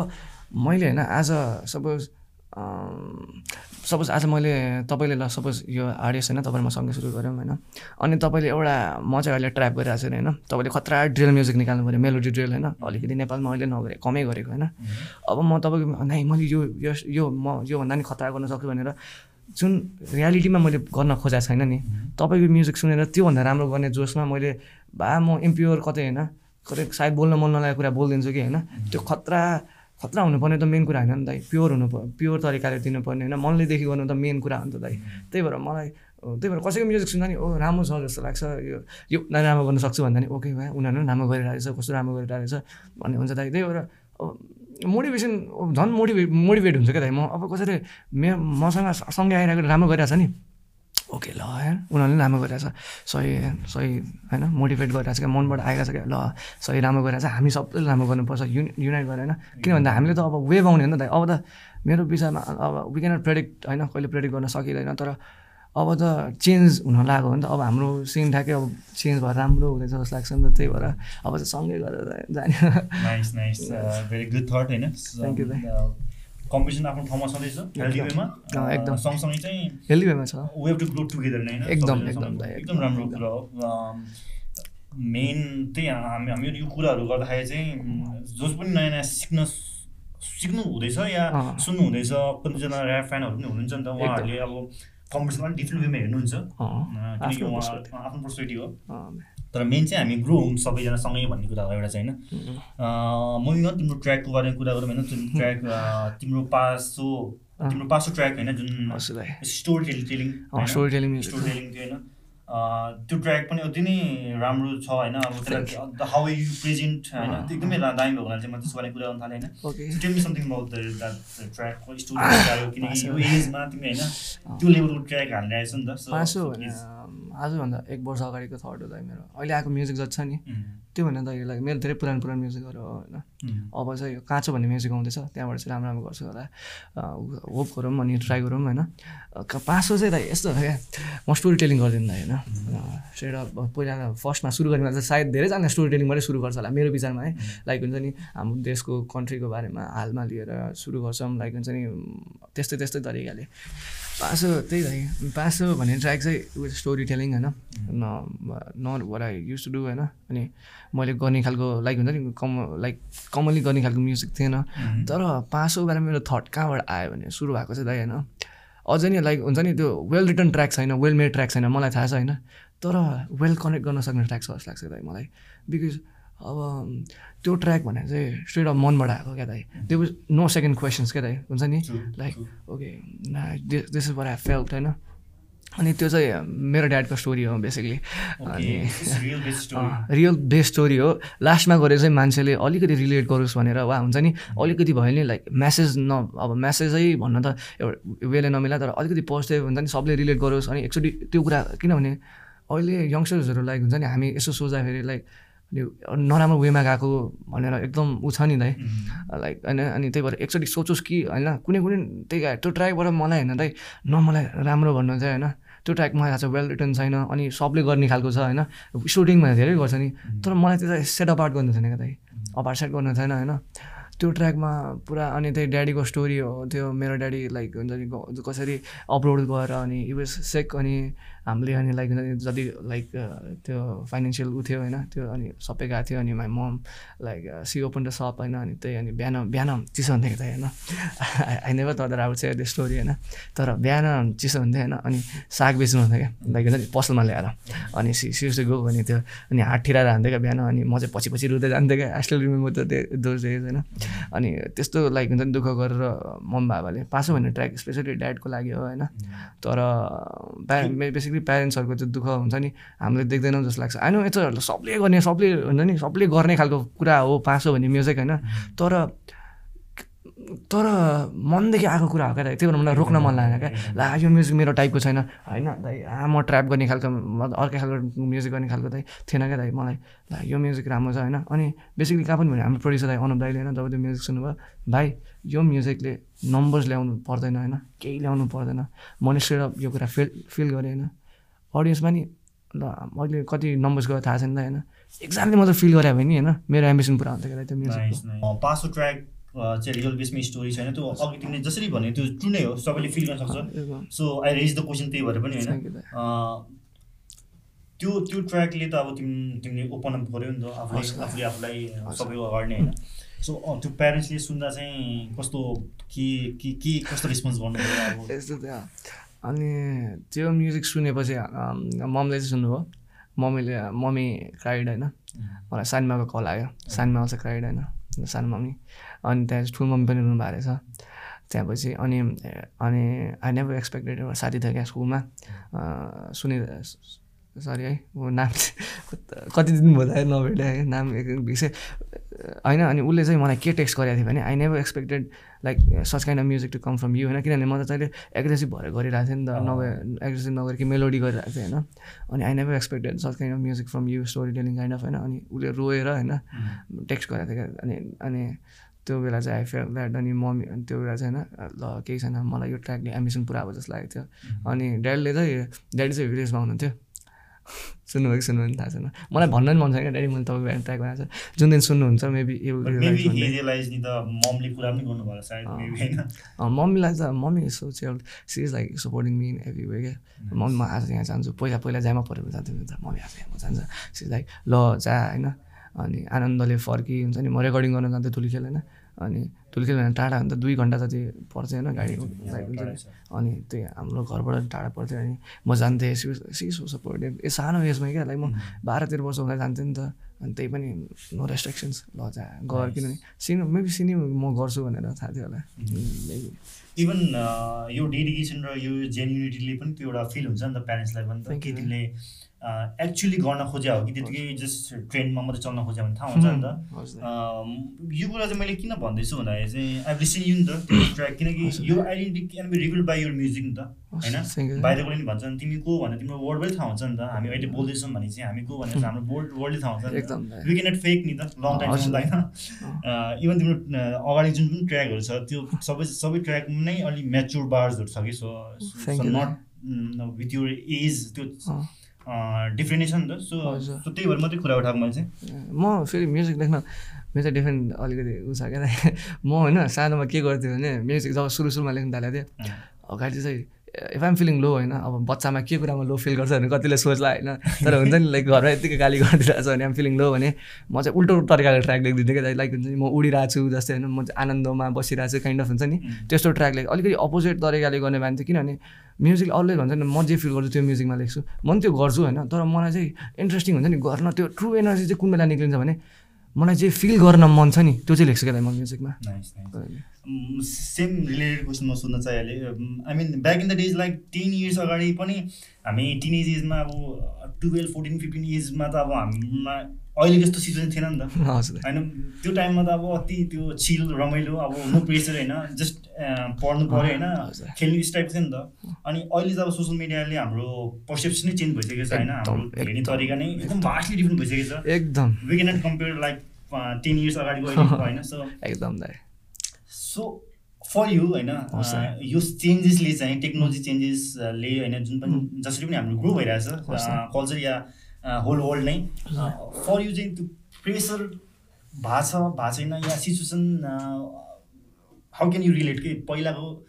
मैले होइन आज सपोज सपोज आज मैले तपाईँले ल सपोज यो आर्टिस्ट होइन तपाईँले म सँगै सुरु गऱ्यौँ होइन? अनि तपाईँले एउटा म चाहिँ अहिले ट्र्याप गरिरहेको छु होइन? तपाईँले खतरा ड्रिल म्युजिक निकाल्नु पऱ्यो मेलोडी ड्रिल होइन? अलिकति नेपालमा अहिले नगरे कमै गरेको होइन? अब म तपाईँको नै मैले यो यस यो म योभन्दा नि खतरा गर्न सक्छु भनेर जुन रियालिटीमा मैले गर्न खोजेको छैन नि तपाईँको म्युजिक सुनेर त्योभन्दा राम्रो गर्ने जोसमा मैले बा म इम्प्योर कतै होइन? कतै सायद बोल्न मन नलागेको कुरा बोलिदिन्छु कि होइन? त्यो खतरा खतरा हुनुपर्ने त मेन कुरा होइन नि दाइ। प्योर हुनु प्योर तरिकाले दिनुपर्ने होइन। मनलेदेखि गर्नु त मेन कुरा हो नि त दाइ। त्यही भएर मलाई त्यही भएर कसैको म्युजिक सुन्दा नि ओ राम्रो छ जस्तो लाग्छ। यो यो उनीहरू राम्रो गर्न सक्छु भन्दा नि ओके भाइ उनीहरू पनि राम्रो गरिरहेको छ कस्तो राम्रो गरिरहेको भन्ने हुन्छ दाइ। त्यही भएर मोटिभेसन झन् मोटिभेट मोटिभेट हुन्छ क्या दाइ। म अब कसैले मे मसँग सँगै आइरहेको राम्रो गरिरहेको नि। ओके ल यार उनीहरूले पनि राम्रो गरिरहेछ सही सही होइन मोटिभेट गरिरहेको छ क्या मनबाट आइरहेको छ क्या ल सही राम्रो गरिरहेछ हामी सबैले राम्रो गर्नुपर्छ युनि युनाइट गरेर होइन। किन भन्दा हामीले त अब वेभ आउने हो नि त अब त मेरो विषयमा अब वी क्यानट प्रेडिक्ट होइन कहिले प्रेडिक्ट गर्न सकिँदैन। तर अब त चेन्ज हुन लाग्यो भने त। अब हाम्रो सिन ठ्याक्कै अब चेन्ज भएर राम्रो हुँदैछ जस्तो लाग्छ नि त। त्यही भएर अब चाहिँ सँगै गरेर जाने। Nice nice very good thought होइन। You, दाइ। कम्पिटिसन आफ्नो ठाउँमा छँदैछ हेल्दी वेमा एकदम। सँगसँगै चाहिँ हेल्दी वेमा छ we have to grow together नै एकदम, एकदम, एकदम राम्रो कुरा हो मेन त्यही हामी हामीहरू यो कुराहरू गर्दाखेरि चाहिँ जस पनि नयाँ नयाँ सिक्न सिक्नु हुँदैछ या। सुन्नु हुँदैछ कतिजना ऱ्याप फ्यानहरू पनि हुनुहुन्छ नि त उहाँहरूले अब कम्पिटिसन अलिक डिफ्रेन्ट वेमा हेर्नुहुन्छ किनकि आफ्नो उहाँ। आफ्नो पर्सपेक्टिभ हो तर मेन चाहिँ हामी ग्रो हौँ सबैजना सँगै भन्ने कुरा हो एउटा चाहिँ होइन। अन तिम्रो ट्र्याकको बारेमा कुरा गरौँ होइन तिम्रो ट्र्याक तिम्रो पासो तिम्रो पासो ट्र्याक होइन जुन story telling telling telling music story telling थियो होइन। त्यो ट्र्याक पनि अति नै राम्रो छ होइन अब त्यसलाई हाउ यु प्रेजेन्ट होइन एकदमै दामी भएको हुनाले चाहिँ म त्यसको बारेमा कुरा गर्न थालेँ होइन। टेल मी समथिङ अबाउट ट्र्याकको स्टोरी किनकि यो एजमा तिमी होइन। त्यो लेभलको ट्र्याक हालेर आएछ नि त आजभन्दा एक वर्ष अगाडिको थर्ड हो दाइ मेरो। अहिले आएको म्युजिक जति छ नि उम्, त्यो भन्दा त यो लागि मेरो धेरै पुरानो पुरानो म्युजिकहरू हो होइन। अब चाहिँ यो काँचो भन्ने म्युजिक आउँदैछ त्यहाँबाट चाहिँ राम्रो राम्रो गर्छु होला। होप गरौँ अनि ट्राई गरौँ होइन। पाँचो चाहिँ दाइ यस्तो क्या म स्टोरी टेलिङ गर्दिनँ दाइ होइन। स्ट्रेट अप पहिला फर्स्टमा सुरु गर्ने चाहिँ सायद धेरैजना स्टोरी टेलिङबाटै सुरु गर्छ होला मेरो विचारमा है। लाइक हुन्छ नि हाम्रो देशको कन्ट्रीको बारेमा हालमा लिएर सुरु गर्छौँ लाइक हुन्छ नि त्यस्तै त्यस्तै तरिकाले। पासो त्यही दाइ पासो भन्ने ट्र्याक चाहिँ विथ स्टोरी टेलिङ होइन। न not where I used to do होइन। अनि मैले गर्ने खालको लाइक हुन्छ नि कम लाइक कमनली गर्ने खालको म्युजिक थिएन। तर पासो बारेमा मेरो थट कहाँबाट आयो भने सुरु भएको चाहिँ दाइ होइन। अझै नि लाइक हुन्छ नि त्यो वेल रिटर्न ट्र्याक छैन वेल मेड ट्र्याक छैन मलाई थाहा छ होइन। तर वेल कनेक्ट गर्न सक्ने ट्र्याक छ जस्तो लाग्छ दाइ मलाई। बिकज अब त्यो ट्र्याक भनेर चाहिँ स्ट्रेट अफ मनबाट आएको क्या दाइ। त्यो वाज नो सेकेन्ड क्वेसन्स क्या दाइ हुन्छ नि? Like. Okay this is where I felt होइन? अनि त्यो चाहिँ मेरो ड्याडको स्टोरी हो बेसिकली अनि. रियल बेस्ट स्टोरी हो। लास्टमा गएर चाहिँ मान्छेले अलिकति रिलेट गरोस् भनेर वा हुन्छ नि? अलिकति भयो नि लाइक म्यासेज न अब म्यासेजै भन्न त एउटा वेले नमिला तर अलिकति पोजिटिभ हुन्छ नि सबले रिलेट गरोस्। अनि एकचोटि त्यो कुरा किनभने अहिले यङ्स्टर्सहरू लाइक हुन्छ नि हामी यसो सोच्दाखेरि लाइक यो नराम्रो वेमा गएको भनेर एकदम ऊ छ नि दाइ लाइक होइन अनि त्यही भएर एकचोटि सोचोस् कि होइन कुनै कुनै त्यही भएर त्यो ट्र्याकबाट मलाई होइन दाइ न मलाई राम्रो भन्नु चाहिँ होइन त्यो ट्र्याक मलाई थाहा छ वेल रिटर्न छैन अनि सबले गर्ने खालको छ होइन सुटिङमा धेरै गर्छ नि तर मलाई त्यो चाहिँ सेट अपार्ट गर्नु छैन क्या दाइ अपार्ट सेट गर्नु छैन होइन। त्यो ट्र्याकमा पुरा अनि त्यही ड्याडीको स्टोरी हो त्यो मेरो ड्याडी लाइक हुन्छ नि कसरी अपलोड गरेर अनि युएस सेक अनि हामीले अनि लाइक हुन्छ नि जति लाइक त्यो फाइनेन्सियल उ थियो होइन त्यो अनि सबै गएको थियो अनि my mom like she open the shop होइन अनि त्यही अनि बिहान बिहान चिसो हुन्थ्यो त होइन। आई नेभर तर अब चाहिँ त्यो स्टोरी होइन। तर बिहान चिसो हुन्थ्यो होइन अनि साग बेच्नु हुन्थ्यो क्या लाइक हुन्छ नि पसलमा ल्याएर। अनि सि सिर्से गयो भने त्यो अनि हात ठिराएर हान्थ्यो क्या बिहान अनि म चाहिँ पछि पछि रुँदै जान्थेँ क्या आई स्टिल रिमेम्बर त दोज डेज होइन। अनि त्यस्तो लाइक हुन्छ नि दुःख गरेर मम बाबाले पासो भन्ने ट्र्याक स्पेसली ड्याडको लागि हो होइन। तर प्यारे बेसिकली प्यारेन्ट्सहरूको त्यो दुःख हुन्छ नि हामीले देख्दैनौँ जस्तो लाग्छ। होइन यत्रो सबले गर्ने सबले हुन्छ नि सबले गर्ने खालको कुरा हो पासो भन्ने म्युजिक होइन। तर तर मनदेखि आएको कुरा हो क्या त्यही भएर मलाई रोक्न मन लागेन क्या। ला यो म्युजिक मेरो टाइपको छैन। होइन दाइ आ म ट्र्याप गर्ने खालको अर्कै खालको म्युजिक गर्ने खालको दाइ थिएन क्या दाइ मलाई। ला यो म्युजिक राम्रो छ होइन। अनि बेसिकली कहाँ पनि भने हाम्रो प्रड्युसर दाइ अनुप दाइले होइन जब त्यो म्युजिक सुन्नुभयो भाइ यो म्युजिकले नम्बर्स ल्याउनु पर्दैन होइन। केही ल्याउनु पर्दैन। मैले स्ट्रेट यो कुरा फिल फिल गरेँ होइन। अडियन्समा नि ल मैले कति नम्बर्स गयो थाहा छैन त होइन। एक्ज्याक्टली म त फिल गरेँ भने होइन। मेरो एम्बिसन पुरा क्या त्यो म्युजिक पासो ट्र्याक चाहिँ रियल बेसमा स्टोरी छैन त्यो अघि तिमीले जसरी भन्यो त्यो ट्रु नै हो सबैले फिल गर्न सक्छ। So I raise the question त्यही भएर पनि होइन। त्यो त्यो ट्र्याकले त अब तिमी तिमीले ओपन अप गऱ्यो नि त आफूले आफूले आफूलाई सबैको अगाडि नै होइन। सो त्यो प्यारेन्ट्सले सुन्दा चाहिँ कस्तो के के के कस्तो रेस्पोन्स गर्नु त्यो अनि त्यो म्युजिक सुनेपछि ममले चाहिँ सुन्नुभयो। मम्मीले मम्मी क्राइड होइन। मलाई सानमाको कल आयो। सानमा आउँछ क्राइड होइन। सानो मम्मी। अनि त्यहाँ ठुलो मम्मी पनि भएको रहेछ। त्यहाँपछि अनि अनि आई नेभर एक्सपेक्टेड एउटा साथी थियो क्या स्कुलमा। सुनि सरी है। ऊ नाम कति दिन भयो नभेटे है नाम भिसे। होइन अनि उसले चाहिँ मलाई के टेक्स्ट गरेको थियो भने I never expected like such kind of music to come from you होइन। किनभने म त तैँले एग्रेसिभ भएर गरिरहेको थिएँ नि त नभए एग्रेसिभ नगरेर कि मेलोडी गरिरहेको थिएँ होइन। अनि I never expected such kind of music from you story telling kind of होइन। अनि उसले रोएर होइन टेक्स्ट गरेको थियो। क्या अनि अनि त्यो बेला चाहिँ आई फेल द्याट अनि मम्मी अनि त्यो बेला चाहिँ होइन ल केही छैन। मलाई यो ट्र्याकले एम्बिसन पुरा अब जस्तो लागेको थियो। अनि ड्याडीले चाहिँ ड्याडी चाहिँ भिलेजमा हुनुहुन्थ्यो सुन्नुभयो कि सुन्नु थाहा छैन। मलाई भन्न पनि मन छ क्या ड्याडी मैले तपाईँको ट्र्याक बनाएको छ। जुन दिन सुन्नुहुन्छ मेबी मम्मीलाई त मम्मी सो चाहिँ she is like supporting me in every way क्या। मम्मी म आज यहाँ जान्छु। पहिला पहिला जामा परेको जान्थ्यो त मम्मी आज यहाँ जान्छ। सी लाइक ल जा होइन। अनि आनन्दले फर्की हुन्छ नि। म रेकर्डिङ गर्न जान्थेँ ठुली खेल होइन अनि ठुल्खेल भने टाढा त दुई घन्टा जति पर्छ होइन गाडी बाइक हुन्छ अनि त्यही हाम्रो घरबाट टाढा पर्थ्यो अनि म जान्थेँ सिसो सपोर्टेड ए सानो एजमा क्या लाइक म बाह्र तेह्र वर्ष हुँदा जान्थेँ नि त। अनि त्यही पनि नो रेस्ट्रिक्सन्स ल जा गर किनभने सिने मेबी सिने म गर्छु भनेर थाहा थियो होला। इभन यो डेडिकेसन र यो जेन्युनिटीले पनि त्यो एउटा फिल हुन्छ नि त प्यारेन्ट्सलाई पनि त। कि तिमीले एक्चुली गर्न खोज्या हो कि त्यतिकै जस्ट ट्रेन्डमा मात्रै चल्न खोज्यो भने थाहा हुन्छ नि त। यो कुरा चाहिँ मैले किन भन्दैछु भन्दाखेरि चाहिँ आई लिसन यु नि त ट्र्याक किनकि यो identity can be reveal by your music नि त होइन? बाहिरकोले नि भन्छ तिमी को भनेर तिम्रो वर्डमै थाहा हुन्छ नि त। हामी अहिले बोल्दैछौँ भने चाहिँ हामी को भनेर हाम्रो वर्ड वर्डले थाहा हुन्छ नि त। वी क्यान नट फेक नि त लङ टाइम होइन इभन तिम्रो अगाडि जुन पनि ट्र्याकहरू छ त्यो सबै सबै ट्र्याक नै अलिक म्याचुर बार्सहरू छ कि so not with your age त्यो डिफ्रेन्ट छ नि त सो सो त्यही भएर मात्रै कुरा उठाएको मैले चाहिँ। म फेरि म्युजिक लेख्न मेरो चाहिँ डिफ्रेन्ट अलिकति उ छ क्या। म होइन सानोमा के गर्थेँ भने म्युजिक जब सुरु सुरुमा लेख्नु थालेको थिएँ अगाडि चाहिँ इफ आइम फिलिङ लो होइन अब बच्चामा के कुरामा लो फिल गर्छ भने कतिले सोच्ला होइन। तर हुन्छ नि लाइक घरमा यतिकै गाली गरिदिरहेको छ भने आइम फिलिङ लो भने म चाहिँ उल्टो तरिकाले ट्र्याक लेखिदिन्थेँ क्या लाइक हुन्छ नि म उडिरहेको छु जस्तै होइन म चाहिँ आनन्दमा बसिरहेको छु काइन्ड अफ हुन्छ नि। त्यस्तो ट्र्याक लेख अलिकति अपोजिट तरिकाले गर्ने भने चाहिँ किनभने म्युजिक अलवेज भन्छ नि म जे फिल गर्छु त्यो म्युजिकमा लेख्छु। म पनि त्यो गर्छु होइन। तर मलाई चाहिँ इन्ट्रेस्टिङ हुन्छ नि गर्न त्यो ट्रु एनर्जी चाहिँ कुन बेला निक्लिन्छ भने मलाई चाहिँ फिल गर्न मन छ नि त्यो चाहिँ लेख्छु क्या म। म्युजिकमा सेम रिलेटेड क्वेसन म सोध्न चाहिहालेँ I mean back in the days like ten years अगाडि पनि हामी टिन एज एजमा अब टुवेल्भ फोर्टिन फिफ्टिन एजमा त अब हाम्रोमा अहिले जस्तो सिचुएसन थिएन नि त। होइन त्यो टाइममा त अब अति त्यो चिल रमाइलो अब नो प्रेसर होइन जस्ट पढ्नु पऱ्यो होइन खेल्ने टाइप थियो नि त। अनि अहिले त अब सोसियल मिडियाले हाम्रो पर्सेप्सनै चेन्ज भइसकेको छ होइन हाम्रो हेर्ने तरिका नै एकदम भास्टली डिफ्रेन्ट भइसकेको छ। एकदम। We can not compare like ten years अगाडिको होइन सो एकदम सो फर यु होइन यो चेन्जेसले चाहिँ टेक्नोलोजी चेन्जेसले होइन जुन पनि जसरी पनि हाम्रो ग्रो भइरहेछ कल्चर या होल वर्ल्ड नै फर यु चाहिँ त्यो प्रेसर भएको छ भएको छैन या situation how can you relate कि पहिलाको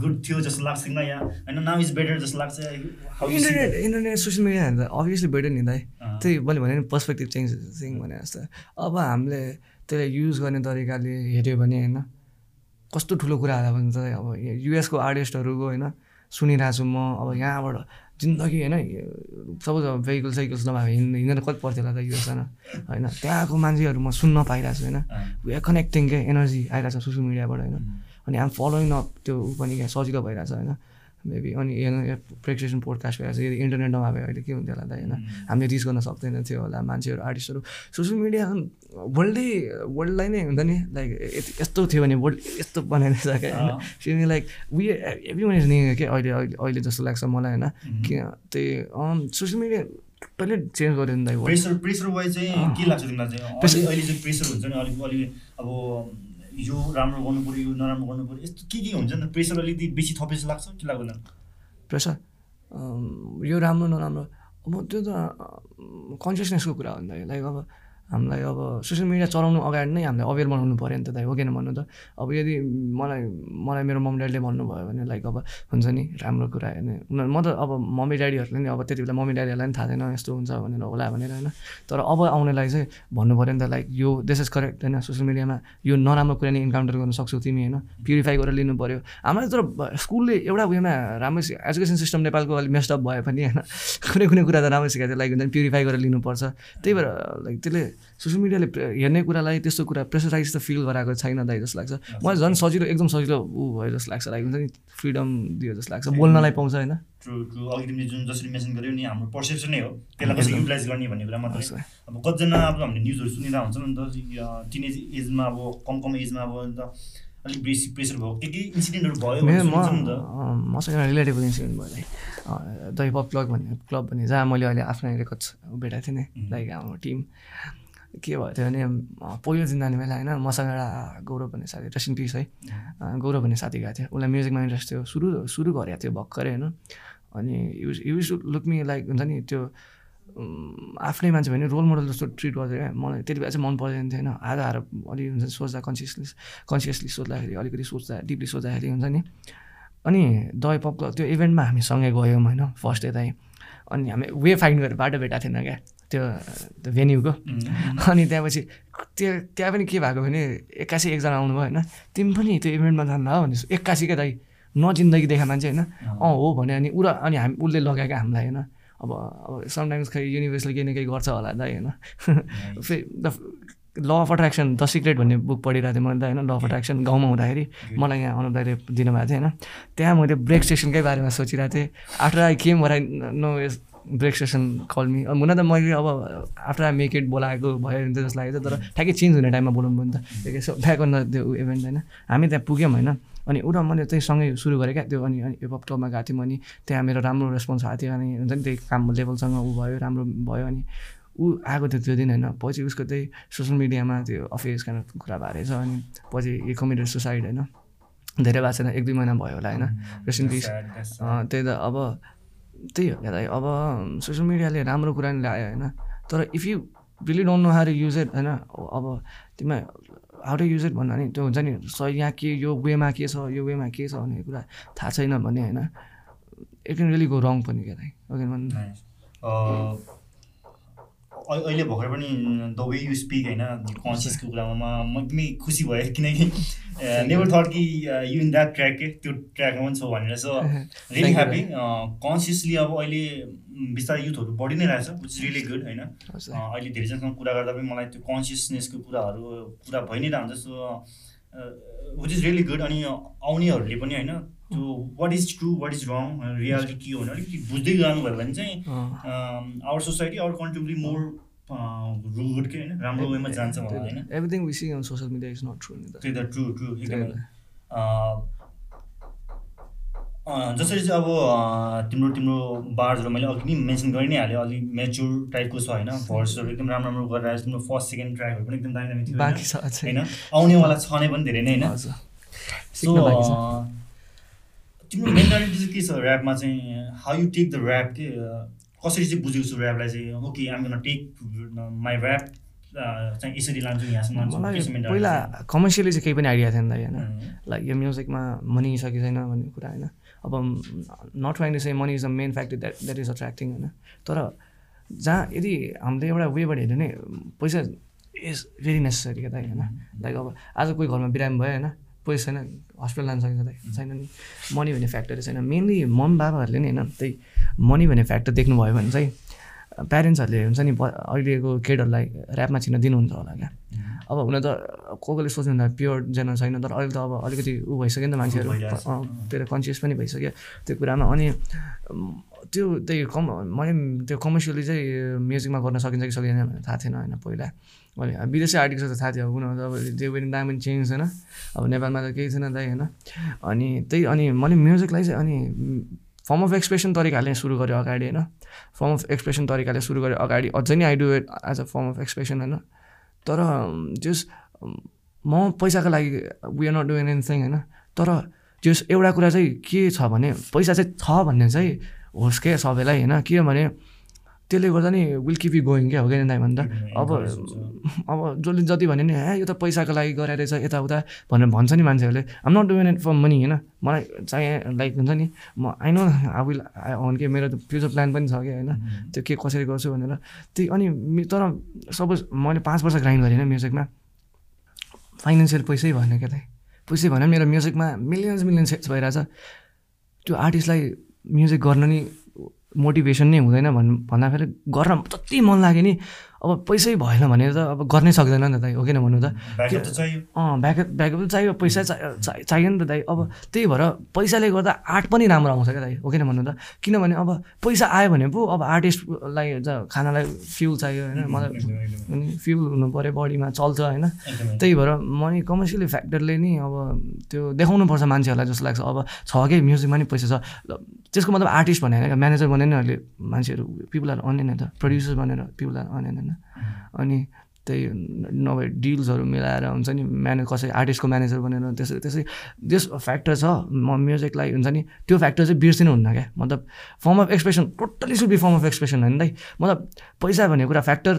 गुड थियो जस्तो लाग्छ या होइन नाउ इज बेटर जस्तो लाग्छ internet? Internet social media obviously better नि दाइ। त्यही मैले भने नि पर्सपेक्टिभ चेन्ज थिङ भने जस्तो। अब हामीले त्यसलाई युज गर्ने तरिकाले हेऱ्यो भने होइन कस्तो ठुलो कुरा होला भने चाहिँ अब युएसको आर्टिस्टहरूको होइन सुनिरहेको छु म अब यहाँबाट जिन्दगी होइन सपोज अब भेहिकल साइकल्स नभए हिँड्नु हिँडेर कति पर्थ्यो होला त युएस होइन। त्यहाँको मान्छेहरू म सुन्न पाइरहेको छु होइन। वी कनेक्टिङ के एनर्जी आइरहेको छ सोसियल मिडियाबाट होइन। अनि आम फलोइङ अप त्यो ऊ पनि क्या सजिलो भइरहेछ होइन। मेबी अनि प्रेक्सेसन पोडकास्ट भइरहेको छ यदि इन्टरनेट नभए अहिले के हुन्थ्यो होला त होइन? हामीले रिच गर्न सक्दैन थियो होला मान्छेहरू आर्टिस्टहरू। सोसियल मिडिया वर्ल्डै वर्ल्डलाई नै हुन्छ नि लाइक यस्तो थियो भने वर्ल्ड यस्तो बनाइरहेछ क्या। होइन? Like we every one is नि के अहिले अहिले अहिले जस्तो लाग्छ मलाई होइन? कि त्यही सोसियल मिडिया टोटल्ली चेन्ज गर्यो नि त वर्ल्ड। प्रेसर प्रेसर वाइज चाहिँ के लाग्छ तिमीलाई चाहिँ? अहिले चाहिँ प्रेसर हुन्छ नि अलिक अलिक अब यो राम्रो गर्नु पऱ्यो यो नराम्रो गर्नु पऱ्यो यस्तो के के हुन्छ नि प्रेसर अलिकति बेसी थपे जस्तो लाग्छ कि लाग्दैन? प्रेसर? यो राम्रो नराम्रो? अब त्यो त कन्सियसनेसको कुरा हो नि त लाइक अब हामीलाई अब सोसियल मिडिया चलाउनु अगाडि नै हामीलाई अवेर बनाउनु पऱ्यो नि त दाइ हो किन भन्नु त? अब यदि मलाई मलाई मेरो मम्मी ड्याडीले भन्नुभयो भने लाइक अब हुन्छ नि राम्रो कुरा होइन। उनीहरू म त अब मम्मी ड्याडीहरूले नि अब त्यति बेला मम्मी ड्याडीहरूलाई पनि थाहा छैन यस्तो हुन्छ भनेर होला भनेर होइन। तर अब आउनेलाई चाहिँ भन्नु पऱ्यो नि त लाइक यो दिस इज करेक्ट होइन सोसियल मिडियामा यो नराम्रो कुरा नि इन्काउन्टर गर्न सक्छौ तिमी होइन प्युरिफाई गरेर लिनु पऱ्यो हामीलाई तर स्कुलले एउटा उयोमा राम्रो एजुकेसन सिस्टम नेपालको अलिक मेस्टअप भए पनि होइन कुनै कुनै कुरा त राम्रो सिकाएको थियो लाइक हुन्छ नि प्युरिफाई गरेर लिनुपर्छ। त्यही भएर लाइक त्यसले सोसियल मिडियाले हेर्ने कुरालाई त्यस्तो कुरा प्रेसराइज त फिल गराएको छैन दाइ जस्तो लाग्छ। मलाई झन् सजिलो एकदम सजिलो ऊ भयो जस्तो लाग्छ लाइक हुन्छ नि फ्रिडम दियो जस्तो लाग्छ बोल्नलाई पाउँछ होइन। अघि जुन जसरी मेन्सन गर्यो नि हाम्रो पर्सेप्सनै हो। त्यसलाई कसरी युटिलाइज गर्ने भन्ने कुरा मात्रै। अब कतिजना अब हामीले न्युजहरू सुनिरहेको हुन्छ नि त टिनेज एजमा अब कम कम एजमा अब अन्त अलिक बेसी प्रेसर भयो। के के इन्सिडेन्टहरू भयो त। मसँग एउटा रिलेटेबल इन्सिडेन्ट भयो like the hip hop club भन्ने क्लब भन्ने जहाँ मैले अहिले आफ्नो रेकर्ड्स भेटाएको थिएँ नि. लाइक हाम्रो टिम के भयो थियो भने पहिलो दिन जाने बेला होइन मसँग एउटा गौरव भन्ने साथी रसिन पिस है। गौरव भन्ने साथी गएको थियो। उसलाई म्युजिकमा इन्ट्रेस्ट थियो। सुरु सुरु गरेको थियो भर्खरै होइन। अनि used used look me like हुन्छ नि त्यो आफ्नै मान्छे भने रोल मोडल जस्तो ट्रिट गर्थ्यो क्या मलाई त्यति बेला चाहिँ मन पर्दैन थियो होइन। आएर आएर अलिक हुन्छ सोच्दा कन्सियसली कन्सियसली सोच्दाखेरि अलिकति सोच्दा डिपली सोच्दाखेरि हुन्छ नि। अनि दही पप त्यो इभेन्टमा हामी सँगै गयौँ होइन फर्स्ट डे चाहिँ अनि हामी वे फाइन्ड गरेर बाटो भेटाएको थिएन क्या। त्यो त्यो भेन्यूको अनि त्यहाँपछि त्यो त्यहाँ पनि के भएको भने एक्कासी एकजना आउनुभयो होइन? तिमी पनि त्यो इभेन्टमा जान्दा हो भने एक्कासी क्या दाइ नजिन्दगी देखा मान्छे होइन? अँ। हो भने अनि ऊ र अनि हामी उसले लगाएको हामीलाई होइन? अब अब समटाइम्स खै युनिभर्सले केही न केही गर्छ होला दाइ होइन? फे the law of attraction the secret भन्ने बुक पढिरहेको थिएँ मैले त होइन? ल अफ अट्र्याक्सन गाउँमा हुँदाखेरि मलाई यहाँ अनुप दाइले दिनुभएको थियो होइन? त्यहाँ मैले ब्रेक स्टेसनकै बारेमा सोचिरहेको थिएँ। After I came where I know Break Station call me अब हुन त मैले अब आफ्टर आई मेक इट बोलाएको भयो भने जस्तो लागेको थियो तर ठ्याक्कै चेन्ज हुने टाइममा बोलाउनु भयो नि त। सो ब्याक अन द त्यो इभेन्ट होइन। हामी त्यहाँ पुग्यौँ होइन। अनि ऊ र मैले त्यही सँगै सुरु गरेँ क्या। त्यो अनि अनि हिपहप क्लबमा गएको थियौँ अनि त्यहाँ मेरो राम्रो रेस्पोन्स आएको थियो अनि हुन्छ नि त्यही काम लेभलसँग ऊ भयो राम्रो भयो अनि ऊ आएको थियो त्यो दिन होइन। पछि उसको त्यही सोसियल मिडियामा त्यो of कुरा भएको रहेछ अनि पछि कमिटेड सुसाइड होइन। धेरै भएको छैन एक दुई महिना भयो होला होइन. अँ, त्यही त अब त्यही हो क्या दाइ अब सोसियल मिडियाले राम्रो कुरा नि ल्यायो होइन। तर if you really don't know how use it होइन अब तिमीलाई हाउ टु युज इट भन्दा नि त्यो हुन्छ नि सही यहाँ के यो वेमा के छ यो वेमा के छ भन्ने कुरा थाहा छैन भने होइन it can really go wrong पनि क्या दाइ ओके भन्नु। अहिले भर्खर पनि द वे यु स्पिक होइन कन्सियसको कुरामा म एकदमै खुसी भएँ किनकि नेभर थट कि यु इन द्याट ट्र्याक के त्यो ट्र्याकमा पनि छौ भनेर सो रियली ह्याप्पी कन्सियसली अब अहिले बिस्तारै युथहरू बढी नै रहेछ इज रियली गुड होइन अहिले धेरैजनासँग कुरा गर्दा पनि मलाई त्यो कन्सियसनेसको कुराहरू कुरा भइ नै रहन्छ so which is really good अनि आउनेहरूले पनि होइन त्यो what is true what is wrong reality के हो भने अलिकति बुझ्दै जानुभयो भने चाहिँ। Our society our country will more rude के होइन राम्रो वेमा जान्छ होइन। Everything we see on media is not true त्यही त एकदमै। जसरी चाहिँ अब तिम्रो तिम्रो बार्सहरू मैले अघि नै मेन्सन गरि नै हालेँ अलिक मेच्योर टाइपको छ होइन भर्सहरू एकदम राम्रो राम्रो गरेर आएछ। तिम्रो फर्स्ट सेकेन्ड ट्र्याकहरू पनि एकदम दामी दामी थियो होइन? आउनेवाला छ नै पनि धेरै नै होइन। सो तिम्रो मेन्टालिटी चाहिँ के छ ऱ्यापमा चाहिँ? How you take the rap के कसरी चाहिँ बुझेको छु ऱ्यापलाई चाहिँ? Okay I'm gonna take my rap चाहिँ यसरी लान्छु यहाँसम्म पहिला चाहिँ। कमर्सियली चाहिँ केही पनि आइडिया थिएन त होइन। लाइक यो म्युजिकमा मनी छ कि छैन भन्ने कुरा होइन। अब not to say money is the main factor that that is attracting होइन। तर जहाँ यदि हामीले एउटा वेबाट हेऱ्यो भने पैसा इज भेरी नेसेसरी क्या त होइन। लाइक अब आज कोही घरमा बिरामी भयो होइन। पैसा छैन हस्पिटल लानु सकिन्छ त छैन नि। मनी भन्ने फ्याक्टर छैन। मेनली मम बाबाहरूले नि होइन त्यही मनी भन्ने फ्याक्टर देख्नुभयो भने चाहिँ प्यारेन्ट्सहरूले हुन्छ नि अहिलेको केटहरूलाई ऱ्यापमा छिर्न दिनुहुन्छ होला क्या। अब हुन त को कोले सोच्नुहुन्छ प्योर जेनर छैन तर अहिले त अब अलिकति ऊ भइसक्यो नि त मान्छेहरू। त्यो कन्सियस पनि भइसक्यो त्यो कुरामा। अनि त्यो त्यही कम मैले त्यो कमर्सियली चाहिँ म्युजिकमा गर्न सकिन्छ कि सकिँदैन भनेर थाहा थिएन होइन पहिला। अनि विदेशी आर्टिस्ट त थाहा थियो अब उनीहरू त अब जे पनि दाम पनि चेन्ज छैन। अब नेपालमा त केही छैन दाइ होइन। अनि त्यही अनि मैले म्युजिकलाई चाहिँ अनि फर्म अफ एक्सप्रेसन तरिकाले सुरु गरेँ अगाडि होइन। फर्म अफ एक्सप्रेसन तरिकाले सुरु गरेँ अगाडि। अझै नै I do it as a form of expression होइन। तर जस म पैसाको लागि we are not doing anything होइन? तर जस एउटा कुरा चाहिँ के छ भने पैसा चाहिँ छ भन्ने चाहिँ होस् के सबैलाई होइन? किनभने त्यसले गर्दा नि विल किप यु गोइङ क्या हो कि दाइ भन्दा? अब। अब जसले जति भन्यो नि ए यो त पैसाको लागि गराएर रहेछ यताउता भनेर भन्छ नि मान्छेहरूले। I'm not doing it for money होइन? मलाई चाहिँ लाइक हुन्छ नि म I know I will on के मेरो फ्युचर प्लान पनि छ कि होइन? त्यो के कसरी गर्छु भनेर। त्यही अनि तर सपोज मैले पाँच वर्ष ग्राइन्ड गरेँ होइन म्युजिकमा। फाइनेन्सियल पैसै भएन क्या त पैसै भएन मेरो म्युजिकमा मिलियन्स मिलियन्स हिट्स भइरहेछ। त्यो आर्टिस्टलाई म्युजिक गर्न नि मोटिभेसन नै हुँदैन भन् भन्दाखेरि गर्न जति मन लाग्यो नि अब पैसै भएन भने त अब गर्नै सक्दैन नि त दाइ हो किन भन्नु त? अँ ब्याकअप ब्याकअप त चाहियो पैसा चाहियो चाहि- चाहियो नि त दाइ। अब त्यही भएर पैसाले गर्दा आर्ट पनि राम्रो आउँछ क्या दाइ हो किन भन्नु त? किनभने अब पैसा आयो भने पो अब आर्टिस्टलाई खानालाई फ्युल चाहियो होइन मलाई फ्युल हुनु पऱ्यो बडीमा चल्छ होइन। त्यही भएर मनी कमर्सियली फ्याक्टरले नि अब त्यो देखाउनुपर्छ मान्छेहरूलाई जस्तो लाग्छ। अब छ कि म्युजिकमा नि पैसा छ। त्यसको मतलब आर्टिस्ट भने होइन म्यानेजर भने नि अहिले मान्छेहरू पिपल आर अनेन त प्रड्युसर भनेर पिपल आर अनेन होइन। अनि त्यही नभए डिल्सहरू मिलाएर हुन्छ नि म्याने कसै आर्टिस्टको म्यानेजर बनेर त्यसरी त्यस फ्याक्टर छ म म्युजिकलाई हुन्छ नि त्यो फ्याक्टर चाहिँ बिर्सिनु हुन्न क्या। मतलब form of expression totally should be form of expression होइन दाइ मतलब पैसा भन्ने कुरा फ्याक्टर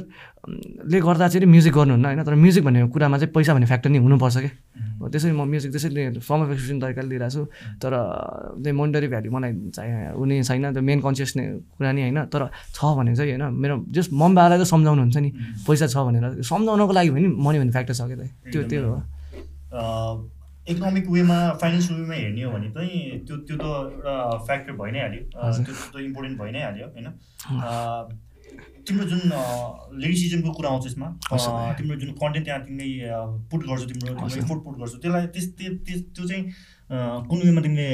ले गर्दा चाहिँ म्युजिक गर्नुहुन्न होइन? तर म्युजिक भन्ने कुरामा चाहिँ पैसा भन्ने फ्याक्टर नि हुनुपर्छ क्या। हो त्यसरी म म्युजिक त्यसरी फर्म अफ एक्सप्रेसन तरिकाले लिइरहेको छु। तर त्यो मोनिटरी भ्याल्यु मलाई चाहिँ हुने छैन त्यो मेन कन्सियस नै कुरा नि होइन। तर छ भने चाहिँ होइन मेरो जस्ट मम बाबालाई त सम्झाउनुहुन्छ नि। पैसा छ भनेर। सम्झाउनको लागि भने मनी भन्ने फ्याक्टर छ क्या त्यो त्यो हो। इकोनोमिक वेमा फाइनेन्सियल वेमा हेर्ने हो भने चाहिँ त्यो त्यो त एउटा फ्याक्टर भइ नै हाल्यो। त्यो त इम्पोर्टेन्ट भइ नै हाल्यो होइन? तिम्रो जुन लिरिसिजमको कुरा आउँछ यसमा। तिम्रो जुन कन्टेन्ट त्यहाँ तिमीले पुट गर्छौ तिम्रो तिम्रो। इफोर्ट पुट गर्छौ त्यसलाई त्यस त्यो चाहिँ कुन वेमा तिमीले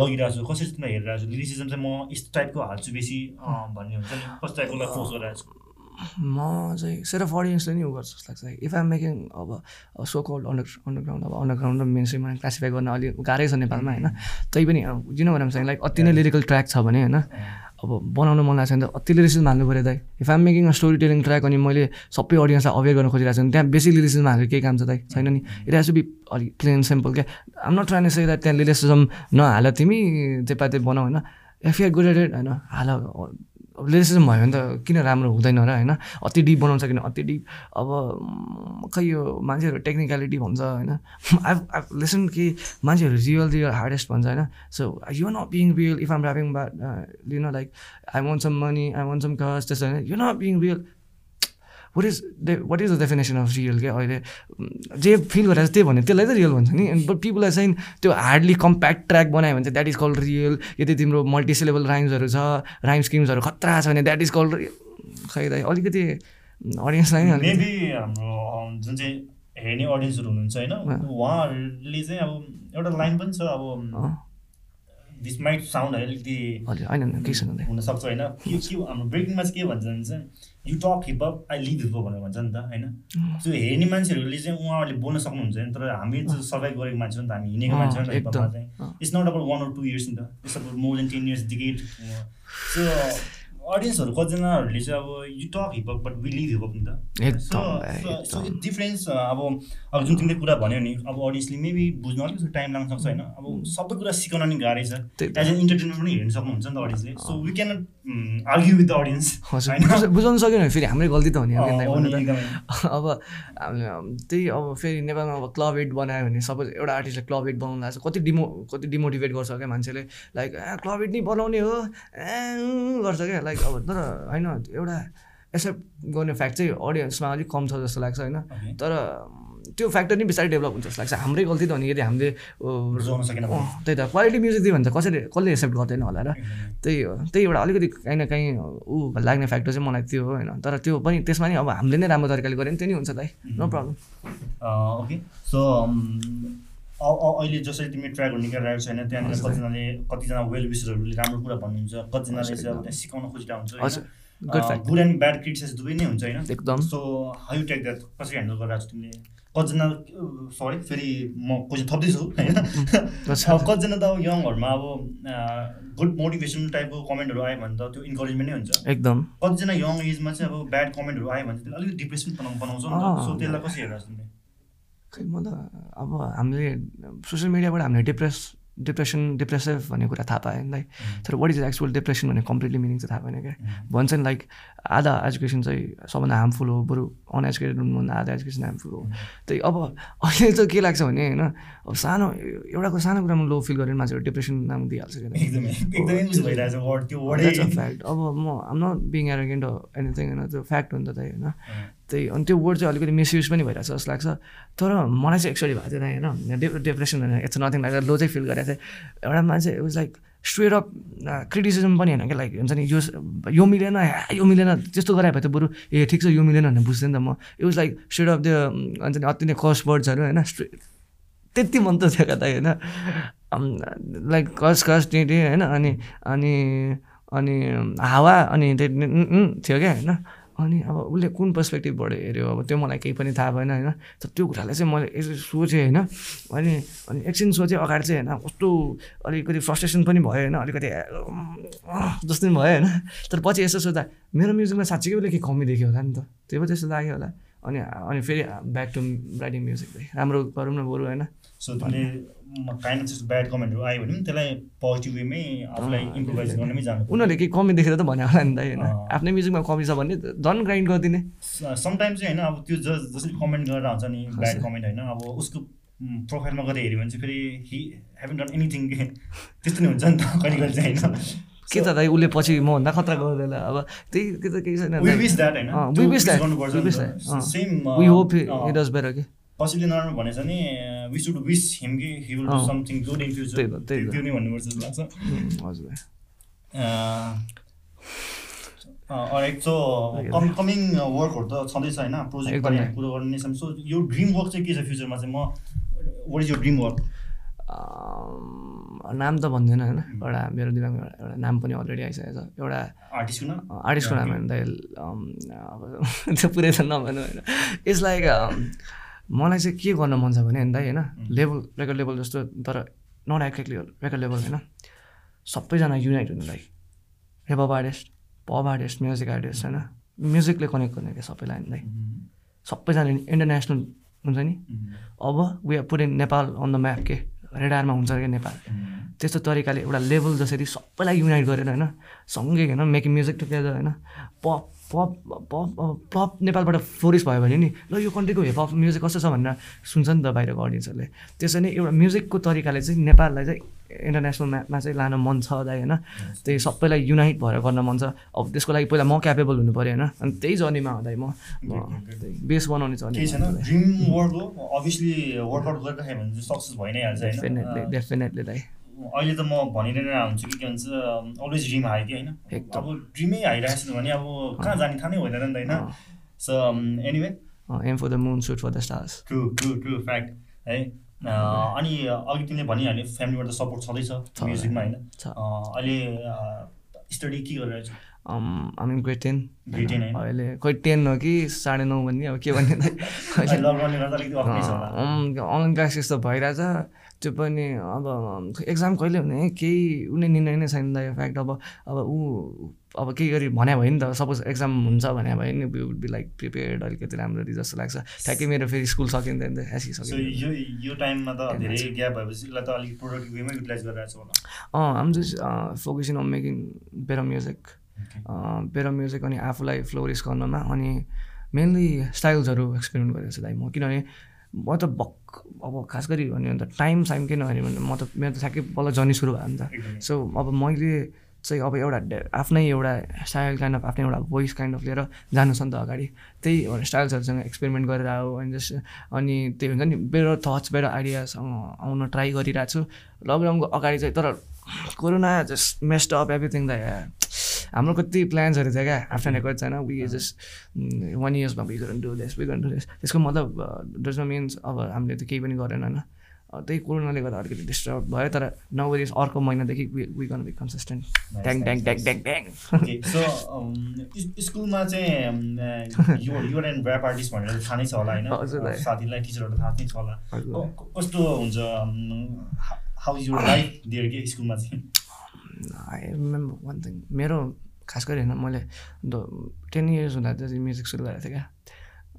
लगिरहेको छौ कसरी तिमीलाई हेरिरहेको छौ लिरिसिजम चाहिँ म यस्तो टाइपको हाल्छु बेसी भन्ने हुन्छ नि। कस्तो टाइपकोलाई फोर्स गरिरहेको छु म चाहिँ सेरफ अडियन्सले नि उ गर्छ जस्तो लाग्छ। इफ आइम मेकिङ अब सो कल्ड अन्डर अन्डरग्राउन्ड अब अन्डरग्राउन्ड र मेन स्ट्रिममा क्लासिफाई गर्न अलिक गाह्रै छ नेपालमा होइन? तै पनि जिन भने चाहिँ लाइक अति नै लिरिकल ट्र्याक छ भने होइन? अब बनाउनु मन लागेको छ भने त अति लिरिसिजम हाल्नु पऱ्यो दाइ। If I'm making a story telling track अनि मैले सबै अडियन्सलाई अवेर गर्न खोजिरहेको छु भने त्यहाँ बेसी लिरिसिजम हालेर केही काम छ दाइ छैन नि? इट हेज टु बी अलिक प्लेन सिम्पल क्या I'm not trying say that त्यहाँ लिरिसिजम नहाल तिमी त्यपाते बनाऊ होइन? एफआइआर गुड एट होइन? हाल अब लिरिसिजम भयो भने त किन राम्रो हुँदैन र होइन? अति डिप बनाउँछ किन अति डिप अब खै यो मान्छेहरू टेक्निकलिटी भन्छ होइन? आई आई लिसन कि मान्छेहरू रियल रियल हार्डेस्ट भन्छ होइन? So you not being real if I'm rapping but you know like I want some money I want some cash त्यस्तो होइन? You not being real what is the what is the definition of real क्या अहिले जे feel गरेर त्यही भन्यो त्यसलाई त रियल भन्छ नि? बट पिपललाई चाहिँ त्यो हार्डली कम्प्याक्ट ट्र्याक बनायो भने चाहिँ द्याट इज कल्ड रियल यदि तिम्रो मल्टिसिलेबल राइम्सहरू छ राइम स्किम्सहरू खतरा छ भने द्याट इज कल्ड खै दाइ अलिकति अडियन्सलाई नि मेबी हाम्रो जुन चाहिँ हेर्ने अडियन्सहरू हुनुहुन्छ होइन उहाँहरूले चाहिँ अब एउटा लाइन पनि छ अब दिस माइट साउन्ड अलिकति होइन हुनसक्छ होइन। के के हाम्रो ब्रेकिङमा चाहिँ के भन्छ भने चाहिँ you talk hip hop I live hip hop भनेर भन्छ नि त होइन? त्यो हेर्ने मान्छेहरूले चाहिँ उहाँहरूले बोल्न सक्नुहुन्छ नि तर हामी सर्भाइभ गरेको मान्छे हो नि त हामी हिँडेको मान्छे हो नि त हिपहपमा एकदम। चाहिँ। अँ। It's not about one or two years नि त it's about more than ten years decade so अडियन्सहरू कतिजनाहरूले चाहिँ अब you talk hip hop but we live hip hop नि त। सो। डिफरेन्स अब अब जुन तिमीले कुरा भन्यो नि अब अडियन्सले मेबी बुझ्न अलिकति टाइम लाग्न सक्छ होइन? अब सबै कुरा सिकाउन नि गाह्रै छ। एज एन इन्टरटेनमेन्ट पनि हेर्न सक्नुहुन्छ नि त अडियन्सले so we can argue with the audience बुझाउनु सक्यो भने फेरि हाम्रै गल्ती त हो नि अब त्यही अब फेरि नेपालमा अब क्लब एड बनायो भने सपोज एउटा आर्टिस्टले क्लब एड बनाउनु लाग्छ कति डिमो कति डिमोटिभेट गर्छ क्या मान्छेले? लाइक ए क्लब एड नै बनाउने हो। ए गर्छ क्या। लाइक अब तर होइन एउटा एक्सेप्ट गर्ने फ्याक्ट चाहिँ अडियन्समा अलिक कम छ जस्तो लाग्छ होइन. तर त्यो फ्याक्टर नै बिस्तारै डेभलप हुन्छ जस्तो लाग्छ। हाम्रै गल्ती त हो नि यदि हामीले त्यही त। क्वालिटी म्युजिक दियो भने त कसैले कसले एक्सेप्ट गर्दैन होला र। त्यही हो। त्यही एउटा अलिकति काहीँ न काहीँ ऊ लाग्ने फ्याक्टर चाहिँ मलाई त्यो हो होइन। तर त्यो पनि त्यसमा नि अब हामीले नै राम्रो तरिकाले गऱ्यो भने त्यो नि हुन्छ दाइ। No problem okay. सो अहिले जसरी तिमीले ट्र्याकहरू निकालिरहेको छ होइन त्यहाँनिर। कतिजनाले कतिजना वेल विसरहरूले राम्रो कुरा भन्नुहुन्छ कतिजनाले चाहिँ अब सिकाउन खोजिरहेको हुन्छ गुड एन्ड ब्याड क्रिटिसाइज दुवै नै हुन्छ होइन। एकदम। सो हाउ टेक द्याट कसरी ह्यान्डल गरिरहेको छ तिमीले? कतिजना सरी फेरि म क्वेसन थप्दैछु होइन? कतिजना त अब यङहरूमा अब गुड मोटिभेसन टाइपको कमेन्टहरू आयो भने त त्यो इन्करेजमेन्ट नै हुन्छ। एकदम। कतिजना यङ एजमा चाहिँ अब ब्याड कमेन्टहरू आयो भने चाहिँ त्यसले अलिकति डिप्रेसन बनाउ बनाउँछ नि त। सो त्यसलाई कसरी हेर्नुहोस् खै म त अब हामीले सोसियल मिडियाबाट हामीले डिप्रेस डिप्रेसन डिप्रेसिभ भन्ने कुरा थाहा पाएँ। नि तर वाट इज एक्चुअल डिप्रेसन भन्ने कम्प्लिटली मिनिङ चाहिँ थाहा पाएन क्या। भन्छ नि लाइक आधा एजुकेसन चाहिँ सबभन्दा हार्मफुल हो बरु अनएजुकेटेड हुनुभन्दा आधा एजुकेसन हार्मफुल हो। त्यही अब अहिले चाहिँ के लाग्छ भने होइन अब सानो एउटाको सानो कुरामा लो फिल गरेर मान्छेहरू डिप्रेसन नाम दिइहाल्छ क्या। फ्याक्ट अब म I'm not being arrogant anything होइन त्यो फ्याक्ट हो नि त त्यही होइन। त्यही अनि त्यो वर्ड चाहिँ अलिकति मिसयुज पनि भइरहेछ जस्तो लाग्छ। तर मलाई चाहिँ एक्चुअली भएको थिएन होइन। डि डिप्रेसन होइन इट्स नथिङ लाइक लो चाहिँ फिल गरेको थिएँ। एउटा मान्छे was like straight up criticism पनि होइन क्या लाइक हुन्छ नि यो यो मिलेन यो मिलेन त्यस्तो गराए भए त बरु। ए ठिक छ यो मिलेन भनेर नि त म। It was like straight off त्यो हुन्छ नि अति नै कस वर्ड्सहरू होइन स्ट्रेट त्यति मन त थियो कता होइन। लाइक कस कस टे टे होइन अनि अनि अनि हावा अनि त्यो थियो क्या होइन। अनि अब उसले कुन पर्सपेक्टिभबाट हेऱ्यो अब त्यो मलाई केही पनि थाहा भएन होइन? तर त्यो कुरालाई चाहिँ मैले यसो सोचेँ होइन? अनि अनि एकछिन सोचेँ अगाडि चाहिँ होइन? कस्तो अलिकति फ्रस्ट्रेसन पनि भयो होइन? अलिकति जस्तो पनि भयो होइन? तर पछि यसो सोच्दा मेरो म्युजिकमा साँच्चीकै उसले केही कमी देख्यो होला नि त। त्यो पो त्यस्तो लाग्यो होला। अनि अनि फेरि ब्याक टु राइटिङ म्युजिक राम्रो गरौँ न बरु होइन? सो तिमीले काइन्ड अफ ब्याड कमेन्टहरू आयो भने पनि त्यसलाई पोजिटिभ वेमै आफूलाई इम्प्रोभाइज। गर्नमै जानु उनीहरूले केही कमी देखेर त भने होला नि त होइन। आफ्नै म्युजिकमा कमी छ भने झन् ग्राइन्ड गरिदिने। समटाइम्स चाहिँ होइन अब त्यो जस जसले कमेन्ट गरेर हुन्छ नि ब्याड। कमेन्ट होइन अब उसको प्रोफाइलमा गएर हेऱ्यो भने चाहिँ फेरि हि हेभन डन एनिथिङ त्यस्तो नै हुन्छ नि त कहिले कहिले चाहिँ होइन। के त दाइ उसले पछि मभन्दा खतरा गर्दैन अब त्यही त्यो त केही छैन नि कि कसैले नराम्रो भनेछ भने वी सुड विस हिम कि he will do. Something good in future. त्यो नै भन्नुपर्छ जस्तो लाग्छ। हजुर। राइट सो कम कमिङ वर्कहरू त छँदैछ होइन? प्रोजेक्ट। पनि कुरो गर्ने नै सो यो ड्रिम वर्क चाहिँ के छ फ्युचरमा चाहिँ? म वाट इज यो ड्रिम वर्क नाम त भन्दैन होइन। एउटा मेरो दिमागमा एउटा एउटा नाम पनि अलरेडी आइसकेको छ। एउटा आर्टिस्टको नाम होइन अब त्यो पुरै त नभनौँ होइन। इट्स लाइक मलाई चाहिँ के गर्न मन छ भने नि दाइ होइन लेभल रेकर्ड लेभल जस्तो तर नट एक्ज्याक्टली रेकर्ड लेभल होइन। सबैजना युनाइट हुनु like hip hop artist pop artist music artist होइन। म्युजिकले कनेक्ट गर्ने क्या सबैलाई नि दाइ। सबैजना इन्टरनेसनल हुन्छ नि। अब we are in Nepal on the map के? रेडारमा हुन्छ क्या नेपाल। त्यस्तो तरिकाले एउटा लेभल जसरी सबैलाई युनाइट गरेर होइन सँगै होइन मेकिङ म्युजिक टुगेदर होइन पप पप पप पप नेपालबाट फ्लोरिस भयो भने नि ल यो कन्ट्रीको हिपहप म्युजिक कस्तो छ भनेर सुन्छ नि त बाहिरको अडियन्सहरूले त्यसरी नै एउटा म्युजिकको तरिकाले चाहिँ नेपाललाई चाहिँ इन्टरनेसनल म्यापमा चाहिँ लान मन छ दाइ होइन? त्यही सबैलाई युनाइट भएर गर्न मन छ। अब त्यसको लागि पहिला म क्यापेबल हुनु पऱ्यो होइन? अनि त्यही जर्नीमा हुँदै म। बेस बनाउने जर्नी भने नै डेफिनेटली दाइ। अहिले त म भनिरहेर हुन्छु कि के भन्छ अलवेज ड्रिम हाइ कि होइन। अब ड्रिमै हाइरहेको छु भने अब कहाँ जाने थाहा नै हुँदैन नि त होइन? So anyway aim for the moon shoot for the stars true true true fact है? अनि अघि तिमीले भनिहाल्यो फ्यामिलीबाट सपोर्ट छँदैछ। म्युजिकमा होइन। अहिले स्टडी के गरिरहेको छ हामी ग्रेड टेन? Grade 10 होइन? अहिले खोइ टेन हो कि साढे नौ भन्ने अब के भन्ने अनलाइन क्लासेस त भइरहेछ। त्यो पनि अब एक्जाम कहिले हुने? केही कुनै निर्णय नै छैन दाइ फ्याक्ट अब अब ऊ अब केही गरी भने भयो नि त? सपोज एक्जाम हुन्छ भने भयो नि we would be like prepared अलिकति राम्ररी जस्तो लाग्छ। ठ्याक्कै मेरो फेरि स्कुल सकिन्छ नि त सो एसिसक्यो यो यो टाइममा त धेरै ग्याप भएपछि यसलाई त अलिक प्रोडक्टिभ वेमै युटिलाइज गरिरहेको छ होला। अँ I'm just focusing on making better music better music अनि आफूलाई फ्लोरिस गर्नमा अनि मेनली स्टाइल्सहरू एक्सपेरिमेन्ट गरेको छु दाइ म। किनभने म त भक्क अब खास गरी भन्यो भने त टाइम साइम किन भने म त मेरो त ठ्याक्कै बल्ल जर्नी सुरु भयो नि त। सो अब मैले चाहिँ अब एउटा आफ्नै एउटा स्टाइल काइन्ड अफ आफ्नै एउटा भोइस काइन्ड अफ लिएर जानु छ नि त अगाडि। त्यही एउटा स्टाइल्सहरूसँग एक्सपेरिमेन्ट गरेर आऊ अनि जस्ट अनि त्यही हुन्छ नि बेटर थट्स बेटर आइडियासँग आउन ट्राई गरिरहेको छु। लकडाउनको अगाडि चाहिँ तर corona just messed up everything the हाम्रो कति प्लान्सहरू थियो क्या? आफ्टर नेकर्ड छैन we just one इयर्समा we gonna do this we gonna do this त्यसको मतलब डज न मिन्स अब हामीले त केही पनि गरेन होइन? त्यही कोरोनाले गर्दा अलिकति डिस्टर्ब भयो तर नौ अर्को महिनादेखि we gonna be consistent dang dang dang dang dang so स्कुलमा चाहिँ युर एन्ड ऱ्याप आर्टिस्ट भनेर थाहा नै छ होला होइन। साथीलाई टिचरहरू थाहा नै छ होला। कस्तो हुन्छ हाउ इज युर लाइफ दिएर के स्कुलमा चाहिँ? आई रिमेम्बर वान थिङ मेरो खास गरी होइन मैले टेन इयर्स हुँदा चाहिँ म्युजिक सुरु गरेको थिएँ क्या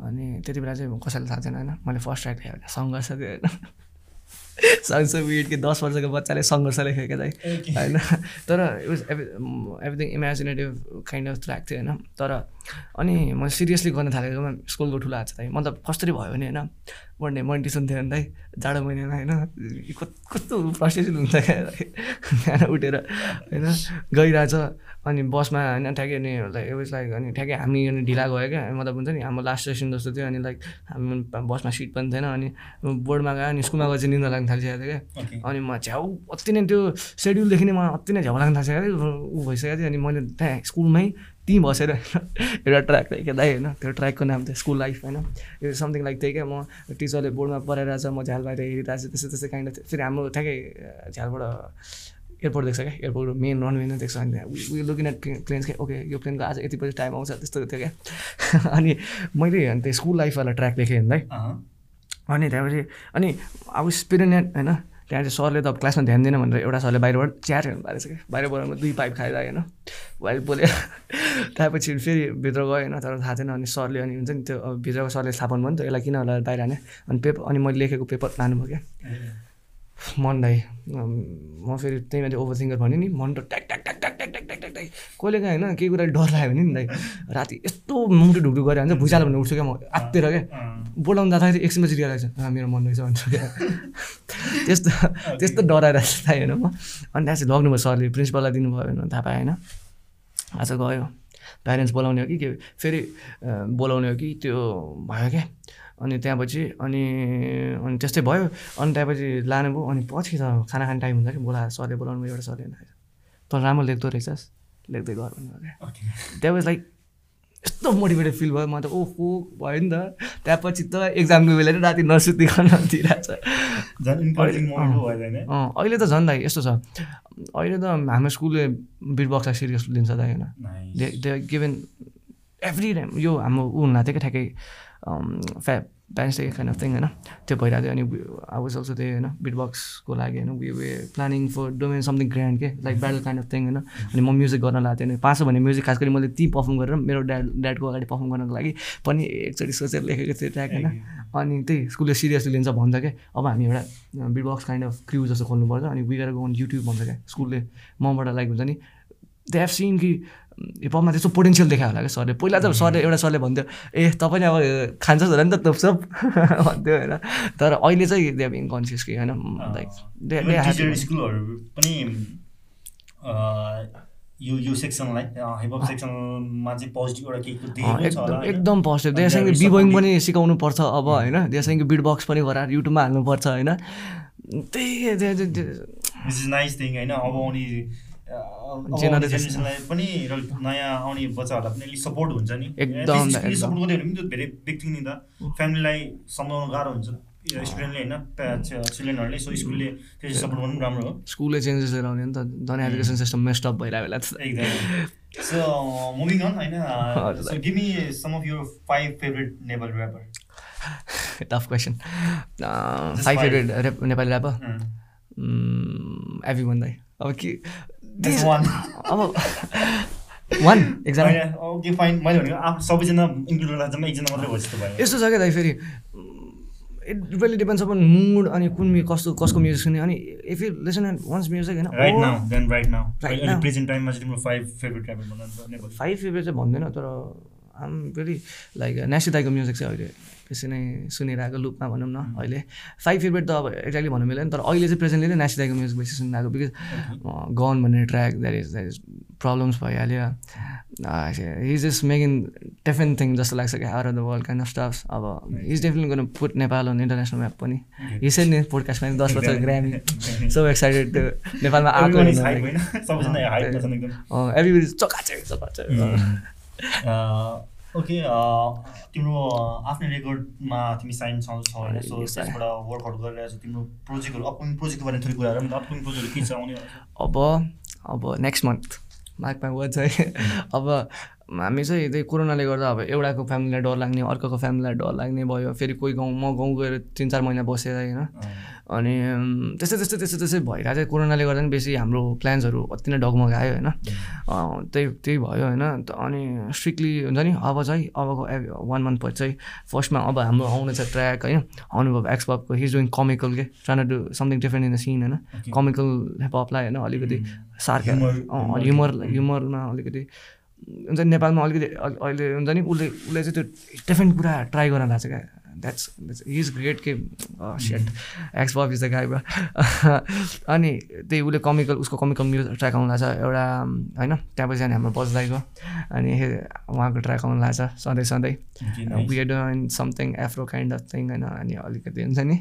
अनि त्यति बेला चाहिँ कसैलाई थाहा थिएन होइन मैले फर्स्ट ट्र्याक लेखेको थिएँ सङ्घर्ष थियो होइन सङ्घर्ष विड कि दस वर्षको बच्चाले सङ्घर्ष लेखेको क्या Okay. होइन तर it was everything imaginative kind of track थियो होइन तर अनि मैले सिरियसली गर्न थालेकोमा स्कुलको ठुलो हात छ दाइ मतलब कसरी भयो भने होइन पढ्ने मोनिटेसन थियो भने जाडो महिनामा होइन कस्तो फ्रस्ट्रेसन हुन्छ बिहान उठेर होइन गइरहेछ अनि बसमा होइन ठ्याक्कै लाइक वाज लाइक अनि ठ्याक्कै हामी अनि ढिला गयो क्या मतलब हुन्छ नि हाम्रो लास्ट सेसन जस्तो थियो अनि लाइक हामी बसमा सिट पनि थिएन अनि बोर्डमा गयो अनि स्कुलमा गएर चाहिँ निन्द्रा लाग्न थालिसकेको थियो क्या। अनि म झ्याउ अति नै त्यो सेड्युलदेखि नै मलाई अति नै झ्याउ लाग्न थालिसक्यो क्या ऊ भइसकेको थियो अनि मैले त्यहाँ स्कुलमै त्यहीँ बसेर होइन एउटा ट्र्याक लेखेँ दाइ होइन त्यो ट्र्याकको नाम थियो स्कुल लाइफ होइन। यो समथिङ लाइक त्यही क्या म टिचरले बोर्डमा पढाइरहेछ म झ्याल बाहिर हेरिरहेको छु त्यस्तै त्यस्तै काइन्ड अफ फेरि हाम्रो ठ्याक्कै झ्यालबाट एयरपोर्ट देख्छ क्या? एयरपोर्ट मेन रनवे नै देख्छ अनि उयो लुकिङ एट प्लेन्स क्या? ओके यो प्लेनको आज यति बजी टाइम आउँछ त्यस्तो थियो क्या? अनि मैले अनि त्यो स्कुल लाइफवाला ट्र्याक लेखेँ नि दाइ अँ अनि त्यहाँपछि अनि अब स्पिरिनेट होइन? त्यहाँ चाहिँ सरले त अब क्लासमा ध्यान दिएन भनेर एउटा सरले बाहिरबाट चिया हेर्नु पारेछ क्या। बाहिर बोलाउनु दुई पाइप खाएर होइन? बाहिर बोलेर त्यहाँपछि फेरि भित्र गयो होइन? तर थाहा थिएन अनि सरले अनि हुन्छ नि त्यो भित्रको सरले थाहा भयो नि त यसलाई किन होला बाहिर हाने अनि पेपर अनि मैले लेखेको पेपर लानुभयो क्या। मन दाइ अम्, म फेरि त्यही माथि ओभर थिङ्कर भने नि मन त ट्याक ट्याक ट्याक ट्याक ट्याक ट्याक ट्याक ट्याक ट्याक। कहिले काहीँ होइन केही कुरा डर लाग्यो भने नि दाइ राति यस्तो मुटु ढुकढुक गरेर हुन्छ भुइँचालो भने उठ्छु क्या म आत्तिर क्या। बोलाउनु जाँदाखेरि एकछिनमा चाहिँ रियलाइज हुन्छ मेरो मन रहेछ भन्छ क्या। त्यस्तो त्यस्तो डराएर चाहिँ होइन म। अनि त्यहाँ चाहिँ लग्नुभयो सरले प्रिन्सिपललाई दिनुभयो भने थाहा पाएँ होइन। आज गयो। प्यारेन्ट्स बोलाउने हो कि के फेरि बोलाउने हो कि त्यो भयो क्या। अनि त्यहाँपछि अनि अनि त्यस्तै भयो। अनि त्यहाँपछि लानुभयो। अनि पछि त खाना खाने टाइम कि बोलाएर सरले बोलाउनु एउटा सरले होइन तँ राम्रो लेख्दो रहेछस् लेख्दै गर भन्नुभयो द्याट वाज लाइक यस्तो मोटिभेटेड फिल भयो। म त ओहो भयो नि त। त्यहाँपछि त एक्जामको बेला नै राति नसुतिकन अँ। अहिले त झन् दाइ यस्तो छ। अहिले त हाम्रो स्कुलले बिट बक्सलाई सिरियस लिन्छ दाइ होइन. दे गिभन एभ्री टाइम यो हाम्रो ऊ हुन थियो क्या ठ्याक्कै फ्या parents day kind of thing होइन त्यो भइरहेको थियो अनि आई वाज अल्सो त्यही होइन बिट बक्सको लागि होइन we were planning for domain something grand के like battle kind of thing होइन अनि म म्युजिक गर्न लागेको थिएँ पाँच सौ भन्ने म्युजिक खास गरी मैले ती पर्फर्म गरेर मेरो ड्याड ड्याडको अगाडि पर्फर्म गर्नको लागि पनि एकचोटि सोचेर लेखेको थिएँ ट्र्याक होइन। अनि त्यही स्कुलले सिरियसली लिन्छ भन्छ क्या अब हामी एउटा beat box kind of crew जस्तो खोल्नुपर्छ अनि वी गो अन युट्युब भन्छ क्या स्कुलले मबाट लाइक हुन्छ नि दे हेभ सिन कि हिपहपमा त्यस्तो पोटेन्सियल देखायो होला क्या सरले। पहिला त सरले एउटा सरले भन्थ्यो ए तपाईँ अब खान्छ होला नि त तपसप भन्थ्यो होइन। तर अहिले चाहिँ दे हेभ इन्कन्सियस कि होइन। लाइक स्कुलहरू पनि यो यो सेक्सनलाई हिपहप सेक्सनमा चाहिँ पोजिटिभ एउटा केही देखेको छ एकदम पोजिटिभ त्यहाँबाट बिबोइङ पनि सिकाउनु पर्छ अब होइन। देसँग बिट बक्स पनि गराएर युट्युबमा हाल्नुपर्छ होइन। त्यही नाइस थिङ होइन। अब आउने जेनेरेसनलाई पनि र नयाँ आउने बच्चाहरूलाई पनि अलिक सपोर्ट हुन्छ नि। एकदम। सपोर्ट गर्यो भने पनि त्यो धेरै बिग नि त। फ्यामिलीलाई सम्झाउनु गाह्रो हुन्छ। स्टुडेन्टले होइन चिल्ड्रेनहरूले सो स्कुलले त्यो सपोर्ट गर्नु राम्रो हो। स्कुलले चेन्जेस लिएर आउने नि त। झन् एजुकेसन सिस्टम मेस्टअप भइरहेको बेला त। एकदम सो मुभिङ अन होइन हजुर, so give me some of your five favourite Nepali rapper tough question five. Favourite Nepali rapper every one दाइ अब के Just one. अब वान एकजना ओके फाइन मैले भनेको सबैजना इन्क्लुड गर्दा जम्मा एकजना मात्रै भयो जस्तो भयो। यस्तो छ क्या दाइ फेरि? It really depends upon mood अनि कुन कस्तो कसको म्युजिक सुन्ने। अनि if you listen and once music होइन right now then right now now. Present टाइममा चाहिँ तिम्रो five favourite Nepali five favourite चाहिँ भन्दैन तर आम भेरी लाइक नेसी दाईको म्युजिक चाहिँ अहिले। बेसी नै सुनिरहेको लुपमा भनौँ न अहिले। फाइभ फेभरेट त अब एक्ज्याक्टली भन्नु मिलेन तर अहिले चाहिँ प्रेजेन्टली नै नेसी दाईको म्युजिक बेसी सुनिरहेको बिकज गन भन्ने track that is that is problems भइहाल्यो। His is making different thing जस्तो लाग्छ कि out of the world kind of stuffs अब इज डेफिनेटली गर्नु put Nepal on international map पनि। यसै नि पोडकास्टमा दस वर्ष ग्रामी सो एक्साइटेड त्यो नेपालमा आएको Everyone is hype होइन। सबैजना हाइपमा छन् एकदम। एभ्रिबडी चकाचे चकाचे ओके तिम्रो आफ्नै रेकर्डमा तिमी साइन छौ छौ होइन सो त्यसबाट वर्कआउट गरिरहेको छ तिम्रो प्रोजेक्टहरू अपकमिङ प्रोजेक्टको बारेमा थोरै कुराहरू अपकमिङ प्रोजेक्टहरू के छ आउने? अब अब next month mark my word अब हामी चाहिँ त्यही कोरोनाले गर्दा अब एउटाको फ्यामिलीलाई डर लाग्ने अर्काको फ्यामिलीलाई डर लाग्ने भयो फेरि कोही गाउँ म गाउँ गएर तिन चार महिना बसेर होइन। अनि त्यस्तै त्यस्तै त्यस्तै त्यस्तै भइरहेको चाहिँ कोरोनाले गर्दा पनि बेसी हाम्रो प्लान्सहरू अति नै डगमगायो होइन। त्यही त्यही भयो होइन। अनि स्ट्रिक्टली हुन्छ नि अब चाहिँ अबको वान मन्थ पछि चाहिँ फर्स्टमा अब हाम्रो आउने छ ट्र्याक होइन। अनुभव एक्सपपको हिज डुइङ कमिकल के? Trying do something different in the scene होइन. कमिकल हिपहपलाई होइन अलिकति सार्क Humor- अँ ह्युमर ह्युमरमा अलिकति हुन्छ नि नेपालमा अलिकति अहिले हुन्छ नि उसले उसले चाहिँ त्यो डिफ्रेन्ट कुरा ट्राई गर्न लाग्छ क्या। द्याट्स इज ग्रेट के set X Bob is the guy अनि त्यही उसले कमिकल उसको कमिकल म्युजिक ट्र्याक आउनु लाग्छ एउटा होइन त्यहाँपछि अनि हाम्रो बजदाईको अनि उहाँको ट्र्याक आउनु लाग्छ सधैँ सधैँ. We are doing something afro kind of thing होइन अनि अलिकति हुन्छ नि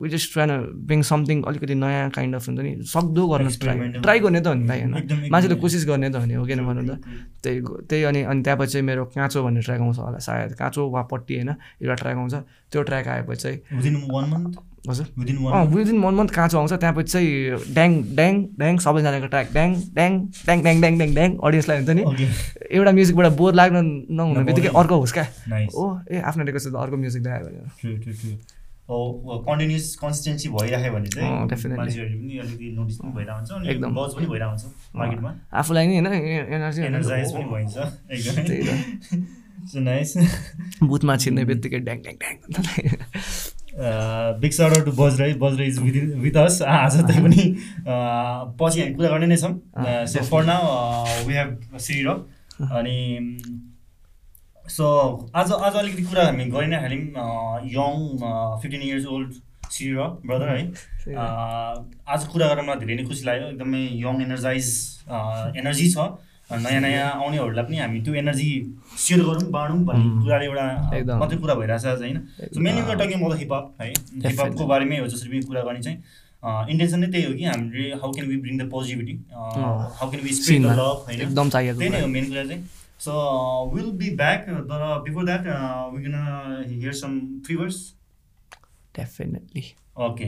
we just trying bring something अलिकति नयाँ काइन्ड अफ हुन्छ नि सक्दो गर्न ट्राई. ट्राई गर्ने. त हो नि त होइन। मान्छेले कोसिस गर्ने त हो नि हो किन भन्नु त? त्यही त्यही अनि अनि त्यहाँपछि मेरो काँचो भन्ने ट्र्याक आउँछ होला सायद काँचो वा पट्टी होइन एउटा ट्र्याक आउँछ। त्यो ट्र्याक आएपछि चाहिँ विदिन वान मन्थ हजुर। Within one within one month काँचो आउँछ? त्यहाँपछि चाहिँ ड्याङ ड्याङ ड्याङ सबैजनाको ट्र्याक। ड्याङ ड्याङ ड्याङ ड्याङ ड्याङ ड्याङ ड्याङ अडियन्सलाई हुन्छ नि। एउटा म्युजिकबाट बोर लाग्न नहुने बित्तिकै अर्को होस् क्या। ओ ए आफ्नो चाहिँ अर्को म्युजिक ट्रु हो कन्टिन्युस कन्सिस्टेन्सी भइराख्यो भने चाहिँ पनि अलिकति नोटिस पनि भइरहेको हुन्छ अनि एकदम। बज पनि भइरहेको हुन्छ मार्केटमा। आफूलाई नि होइन एनर्जी एनर्जाइज पनि भइन्छ। एकदमै। नाइस बुथमा छिर्ने बित्तिकै dang dang dang big out to बज्रै बज्रै इज विथ विथ अस आज तै पनि uh, पछि हामी कुरा गर्ने नै छौँ। So for now we have Sirir अनि सो आज आज अलिकति कुरा हामी गरि नै हाल्यौँ young fifteen years old Sirir brother है। अँ, आज कुरा गरेर मलाई धेरै नै खुसी लाग्यो। एकदमै यङ एनर्जाइज एनर्जी छ। नयाँ नयाँ आउनेहरूलाई पनि हामी त्यो एनर्जी सेयर गरौँ बाँडौँ भन्ने. कुराले एउटा। मात्रै कुरा भइरहेछ आज होइन? सो मेनली कुरा टकिङ अब हिपहप है? हिपहपको बारेमै हो जसरी पनि कुरा गर्ने चाहिँ। इन्टेन्सन नै त्यही हो कि हामीले how can we bring the positivity how can we spread the love होइन? एकदम चाहिएको त्यही नै। हो मेन कुरा चाहिँ। सो विल बी ब्याक तर before that we can hear some free verse definitely okay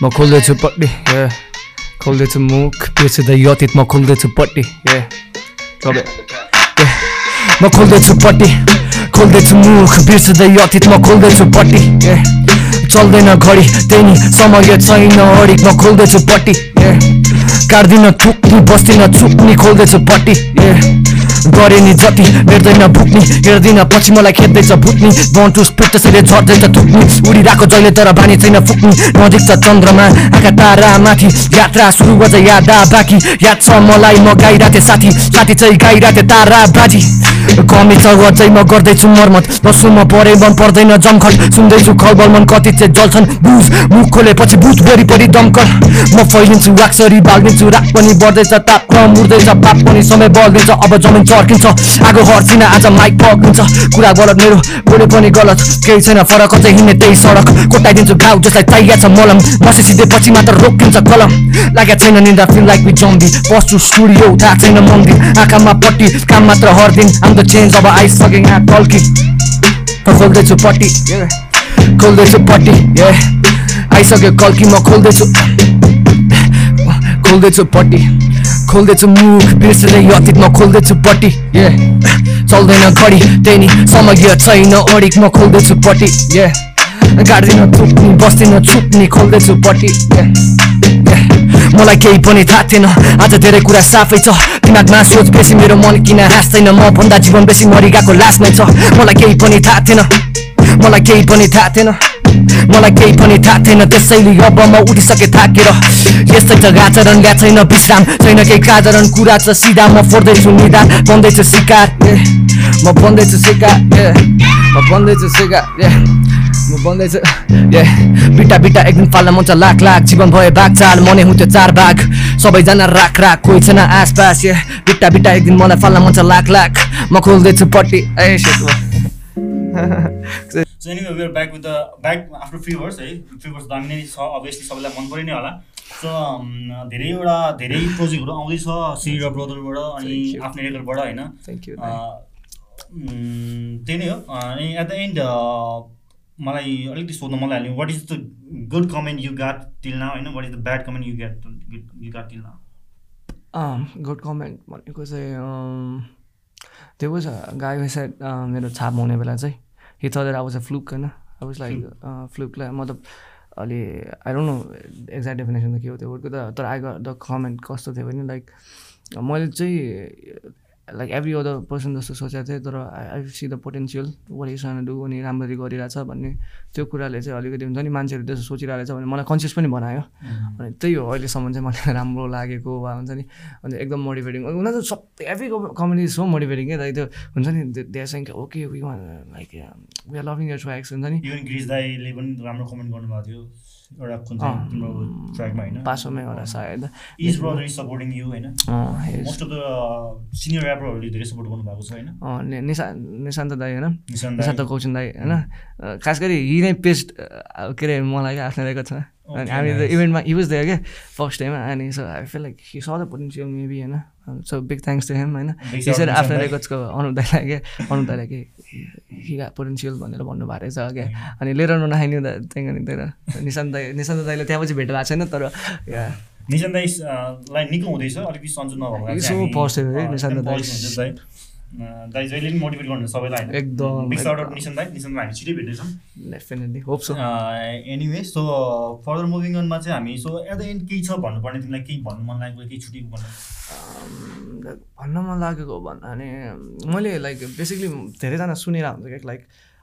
म खोल्दैछु पट्टी ए खोल्दैछु मुख बिर्सिँदै अतीत म खोल्दैछु पट्टी ए तपाईँ ए म खोल्दैछु पट्टी खोल्दैछु मुख बिर्सिँदै अतीत म खोल्दैछु पट्टी ए चल्दैन घडी त्यही नि समय छैन अडिक म खोल्दैछु पट्टी ए काट्दिन थुक्नी बस्दिन चुक्नी खोल्दैछु पट्टी ए गरे नि जति हेर्दैन भुक्नी। हेर्दिन पछि मलाई खेद्दैछ भुक्नी। बन्टु स्पिड त्यसैले झर्दैछ थुक्नी। उडिरहेको जहिले तर बानी छैन फुक्नी। नजिक छ चन्द्रमा आँखा तारा माथि। यात्रा सुरु गर्छ यादा बाँकी। याद छ मलाई म गाइरहेको साथी। साथी चाहिँ गाइरहेको तारा बाजी। कमी छ अझै म गर्दैछु मर्मत बस्छु म परे मन पर्दैन जमखट सुन्दैछु खलबल मन कति चाहिँ जल्छन् बुझ मुख खोलेपछि बुथ वरिपरि दमकल म फैलिन्छु वाक्सरी बाल्दिन्छु रात पनि बढ्दैछ ताप मुर्दैछ पाप पनि समय बल्दिन्छ अब जमिन चर्किन्छ आगो हर्सिन आज माइक पक्रिन्छ कुरा गलत मेरो बोले पनि गलत केही छैन फरक अझै हिँड्ने त्यही सडक कोटाइदिन्छु घाउ जसलाई चाहिएको छ मलम बसे सिधै पछि मात्र रोकिन्छ कलम लागेको छैन निन्दा फिल लाइक बी जम्बी बस्छु स्टुडियो थाहा छैन मन्दिर आँखामा पट्टी काम मात्र हर्दिन आम द चेन्ज अब आइसकेँ यहाँ टल्की खोल्दैछु पट्टी खोल्दैछु पट्टी ए आइसक्यो कल्की म खोल्दैछु खोल्दैछु पट्टी खोल्दैछु मुख बिर्सिँदै अतीत म खोल्दैछु पट्टी ए चल्दैन घडी त्यही नि समय छैन अडिक म खोल्दैछु पट्टी ए गाड्दिन थुक्नी बस्दिन छुक्नी खोल्दैछु पट्टी ए मलाई केही पनि थाहा थिएन। आज धेरै कुरा साफै छ। दिमागमा सोच बेसी मेरो मन किन हाँस्दैन म भन्दा जीवन बेसी मरि गएको लास नै छ। मलाई केही पनि थाहा थिएन। मलाई केही पनि थाहा थिएन। मलाई केही पनि थाहा थिएन। त्यसैले अब म उठिसके थाकेर यस्तै जग्गा आचरण ल्या छैन विश्राम छैन केही कारण कुरा छ। सिधा म फोड्दैछु निदान बन्दैछु शिकार ए, म बन्दैछु शिकार ए, म बन्दैछु शिकार ए, म बन्दैछु ए बिटा बिटा एक दिन फाल्न मन छ। लाख लाख जीवन भयो बाघ चाल मनै हुन्थ्यो चार बाघ सबैजना राख राख कोही छैन आसपास। ए बिटा बिटा एक दिन मलाई फाल्न मन छ लाख लाख। म खोल्दैछु पट्टी। A so anyway we're back with the back free verse है फ्री वर्स दामी नै छ अभियसली सबैलाई मन परि नै होला सो धेरैवटा धेरै प्रोजेक्टहरू आउँदैछ सिरी र ब्रदरबाट अनि. आफ्नै रेकर्डबाट होइन? अँ, उम्, त्यही नै हो। अनि एट द एन्ड मलाई अलिकति सोध्न मन लाग्यो what is the good comment you got till now होइन what is the bad comment you get you got till now good comment भनेको चाहिँ त्यो वाज गाई साइड मेरो छाप हुने बेला चाहिँ he thought I was a fluke होइन? आई वाज लाइक फ्लुकलाई मतलब अलि I don't know exact definition त के हो त्यो वर्डको त तर आई द कमेन्ट कस्तो थियो भने लाइक मैले चाहिँ लाइक एभ्री अदर पर्सन जस्तो सोचेको थिएँ तर I see the potential is do अनि राम्ररी गरिरहेछ भन्ने त्यो कुराले चाहिँ अलिकति हुन्छ नि मान्छेहरू त्यसो सोचिरहेको छ भने मलाई कन्सियस पनि बनायो। अनि त्यही हो अहिलेसम्म चाहिँ मलाई राम्रो लागेको वा हुन्छ नि अनि एकदम मोटिभेटिङ उनीहरू सब एभ्री कमेडी सो मोटिभेटिङ क्या त्यो हुन्छ नि saying okay we like we are loving your tracks हुन्छ नि। राम्रो कमेन्ट गर्नुभएको थियो। एउटा कुन चाहिँ अँ। तिम्रो ट्र्याकमा होइन? पासोमै होला सायद। Is brother is supporting you होइन। अँ, yes. Most of the senior ऱ्यापरहरूले धेरै सपोर्ट गर्नुभएको छ होइन। अँ, नि- निशा निशान्त दाई होइन। निशान्त कौशिन दाई होइन। खास गरी यी नै पेस्ट के अरे मलाई क्या आफ्नो रेकर्डमा अनि Okay, हामी त. इभेन्टमा युज दियो क्या फर्स्ट टाइम अनि so I feel like he saw the potential maybe होइन। So big thanks to him होइन यसरी आफ्नो निशान्त. रेकर्ड्सको अनुप दाईलाई के अनुप दाईलाई के हि पोटेन्सियल भनेर भन्नुभएको रहेछ क्या अनि लिएर नआइन्यू द त्यहाँदेखि अनि त्यही निशान्त दाई निशान्त दाईले त्यहाँ पछि भेट भएको छैन तर yeah. निशान दाई लाई निको हुँदैछ अलिकति सन्चो नभएको निशान्त दाई. दाई जहिले पनि मोटिभेट गर्नुहुन्छ सबैलाई एकदम, बिग साउट आउट दाई निशान दाई हामी छिटै भेट्दैछौँ। Definitely hope so anyway so further moving अनमा चाहिँ हामी सो एट द एन्ड केही छ भन्नुपर्ने? तिमीलाई केही भन्नु मन लागेको केही छुटेको भन्नु? भन्न मन लागेको भन्दा नि मैले लाइक बेसिकली धेरैजना सुनेर हुन्छ क्या लाइक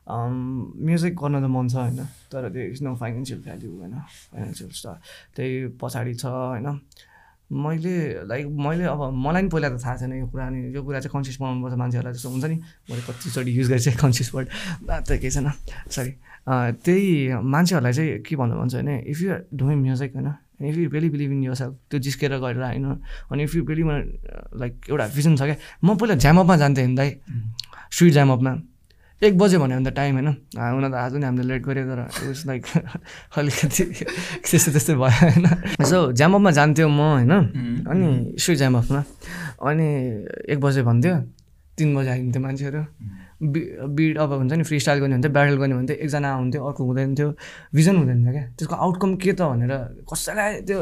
म्युजिक गर्न त मन छ होइन? तर त्यो इज नो फाइनेन्सियल भ्याल्यु होइन? फाइनेन्सियल स्टार त्यही पछाडि छ होइन? मैले लाइक मैले अब मलाई पनि पहिला त थाहा छैन यो कुरा अनि यो कुरा चाहिँ कन्सियस बनाउनुपर्छ मान्छेहरूलाई जस्तो हुन्छ नि। मैले कतिचोटि युज गरेँ कन्सियस वर्ड त केही छैन। सरी त्यही मान्छेहरूलाई चाहिँ के भन्नु मन छ भने इफ यु डुइङ म्युजिक होइन if you really believe in yourself त्यो जिस्केर गरेर होइन अनि इफ यु रियली लाइक एउटा भिजन छ क्या। म पहिला ज्यामअपमा जान्थेँ नि दाइ स्ट्रिट ज्यामअपमा एक बज्यो भने त टाइम होइन? हुन त आज पनि हामीले लेट गऱ्यो तर उस लाइक अलिकति त्यस्तो त्यस्तै भयो होइन? सो ज्यामअपमा जान्थ्यो म होइन? अनि स्ट्रिट ज्यामअपमा अनि एक बजे भन्थ्यो तिन बजे आइदिन्थ्यो मान्छेहरू। बि बिड अब हुन्छ नि फ्री स्टाइल गर्ने हुन्थ्यो ब्याटल गर्ने हुन्थ्यो एकजना हुन्थ्यो अर्को हुँदैन थियो भिजन हुँदैन थियो क्या? त्यसको आउटकम के त भनेर कसैलाई त्यो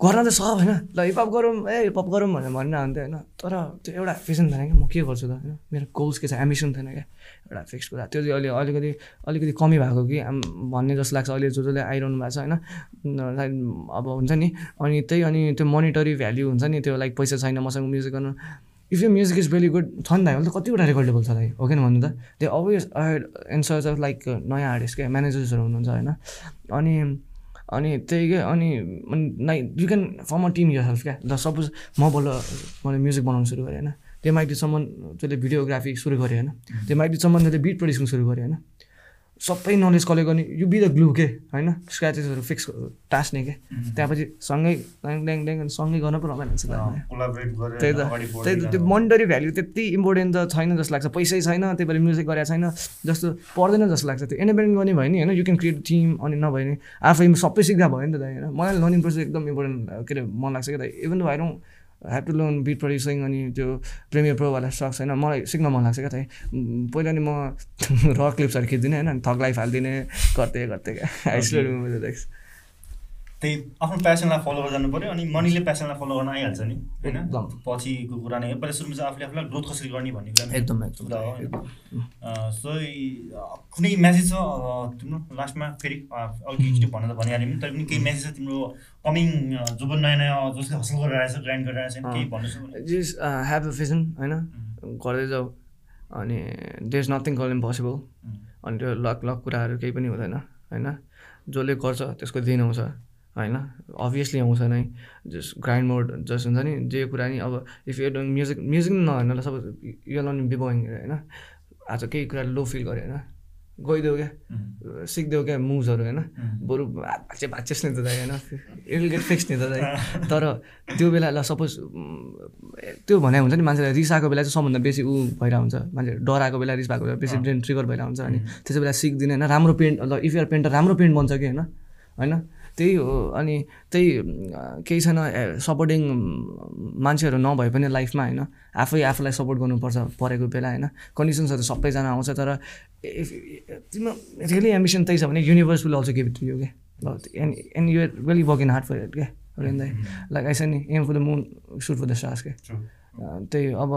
गर्न त सब होइन? ल हिपअप गरौँ ए हिपअप गरौँ भनेर भन्न हुन्थ्यो होइन? तर त्यो एउटा भिजन थिएन क्या म के गर्छु त होइन? मेरो गोल्स के छ एम्बिसन थिएन क्या? एउटा फिक्स कुरा। त्यो चाहिँ अहिले अलिकति अलिकति कमी भएको कि। भन्ने जस्तो लाग्छ अहिले जो जसले आइरहनु भएको छ होइन? अब हुन्छ नि। अनि त्यही अनि त्यो मोनिटरी भ्याल्यु हुन्छ नि त्यो लाइक पैसा छैन मसँग म्युजिक गर्नु। इफ यो म्युजिक इज भेरी गुड छ नि त अहिले त कतिवटा रेकर्डेबल छ दाइ हो कि भन्नु त? त्यो obvious and search of like नयाँ आर्टिस्ट क्या म्यानेजर्सहरू हुनुहुन्छ होइन? अनि अनि त्यही के अनि like you can form a team yourself क्या सपोज म बल्ल मैले म्युजिक बनाउनु सुरु गरेँ होइन? त्यो बी सम्म जसले भिडियोग्राफी सुरु गरेँ होइन? त्यो बी सम्म जसले बिट प्रड्युसिङ सुरु गरेँ होइन? सबै नलेज कलेक्ट गर्ने यु बी द ग्लु के? होइन? स्क्राचेसहरू फिक्स टास्ने के? त्यहाँपछि सँगै ड्याङ ड्याङ ड्याङ सँगै गर्न पो रमाइलो हुन्छ त्यही त। त्यही त। त्यो मोनिटरी भ्याल्यु त्यति इम्पोर्टेन्ट त छैन जस्तो लाग्छ। पैसै छैन त्यही भएर म्युजिक गरेको छैन जस्तो पर्दैन जस्तो लाग्छ। त्यो इन्डिपेन्डेन्ट गर्ने भयो नि होइन? यु क्यान क्रिएट टिम अनि नभए नि आफै सबै सिक्दा भयो नि त दाइ होइन? मलाई लर्निङ प्रोसेस एकदम इम्पोर्टेन्ट के अरे मन लाग्छ क्या दाइ। Even don't have to learn beat producing अनि त्यो प्रेमियर प्रोवाला सक्छ होइन? मलाई सिक्न मन लाग्छ क्या उम्, पहिला नि म र क्लिप्सहरू खिच्दिनँ होइन? थक लाइफ हालिदिने गर्दै गर्दै क्या। आई स्टिल रिमेम्बर द त्यही आफ्नो प्यासनलाई फलो गरेर जानु पऱ्यो अनि मनीले प्यासनलाई फलो गर्न आइहाल्छ नि होइन। पछिको कुरा नै हो। पहिला सुरुमा चाहिँ आफूले आफूलाई ग्रोथ कसरी गर्ने भन्ने कुरा एकदम कुरा हो सो कुनै म्यासेज छ? तिम्रो लास्टमा फेरि अघि त भनिहाल्यो नि तर पनि केही म्यासेज छ तिम्रो कमिङ जो पनि नयाँ नयाँ जसले हसल गरेर आएछ ग्राइन्ड गरेर आएछ केही भन्नु छ भने। जस्ट ह्याभ अ भिजन होइन? गर्दै जाऊ। अनि there is nothing call impossible अनि त्यो लक लक कुराहरू केही पनि हुँदैन होइन? जसले गर्छ त्यसको दिन आउँछ। होइन? अभियसली आउँछ नै। जस्ट ग्राइन्ड मोड जस्ट हुन्छ नि। जे कुरा नि अब if you doing music music नभएन suppose you learn b-boying होइन? आज केही कुरा लो फिल गऱ्यो होइन? गइदेऊ क्या। सिक्देऊ क्या मुभ्सहरू होइन? बरु भाचे भाचेस नि त दाइ होइन? इट गेट फिक्स नि त दाइ तर त्यो बेला ल सपोज त्यो भने हुन्छ नि मान्छेलाई रिस आएको बेला चाहिँ सबभन्दा बेसी ऊ भइरहेको हुन्छ। मान्छे डराएको बेला रिस भएको बेला बेसी ब्रेन ट्रिगर भइरहेको हुन्छ अनि त्यसै बेला सिक्दिनँ होइन? राम्रो पेन्ट ल इफ युआर पेन्टर राम्रो पेन्ट बन्छ कि होइन? होइन? त्यही हो। अनि त्यही केही छैन सपोर्टिङ मान्छेहरू नभए पनि लाइफमा होइन आफै आफूलाई सपोर्ट गर्नुपर्छ परेको बेला होइन। कन्डिसन्सहरू सबैजना आउँछ तर इफ तिम्रो रियली एम्बिसन त्यही छ भने universe will also give to you क्या and and you really work in hard for it क्या लाइक आई नि aim for the moon shoot for the stars क्या त्यही अब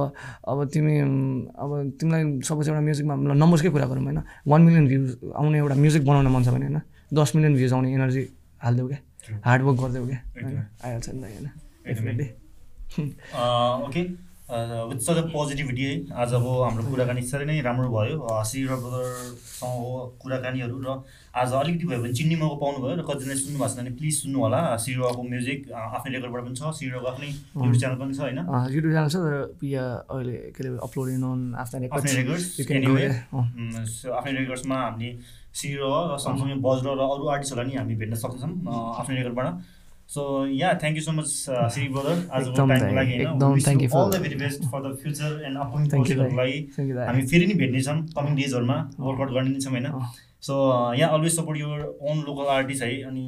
अब तिमी अब तिमीलाई सपोज एउटा म्युजिकमा नम्बर्सकै कुरा गरौँ होइन? वान मिलियन भ्युज आउने एउटा म्युजिक बनाउन मन छ भने होइन? दस मिलियन भ्युज आउने एनर्जी हालिदेऊ क्या. हार्डवर्क गरिदेऊ क्या। आइहाल्छ नि त होइन। Definitely okay with such a positivity है आजको हाम्रो कुराकानी साह्रै नै राम्रो भयो। श्री र ब्रदरसँगको कुराकानीहरू र आज अलिकति भयो भने चिन्ने मौका पाउनुभयो र कतिजनाले सुन्नु भएको छ भने प्लिज सुन्नु होला। श्री रको म्युजिक आफ्नै रेकर्डबाट पनि छ। श्री रको आफ्नै युट्युब च्यानल पनि छ होइन? युट्युब च्यानल छ तर या अहिले के अरे अपलोडिङ अन आफ्टर आफ्नै रेकर्ड्स आफ्नै रेकर्ड्समा हामीले श्री र सँगसँगै बज्र र अरू आर्टिस्टहरूलाई नि हामी भेट्न सक्छौँ आफ्नै रेकर्डबाट so yeah thank you so much Shri brother आजको टाइमको लागि होइन। All the very best for the future and upcoming प्रोजेक्टहरूको। लागि। हामी फेरि नै भेट्नेछौँ कमिङ डेजहरूमा वर्कआउट गर्ने नै छौँ होइन। सो यहाँ always support your own local artist है। अनि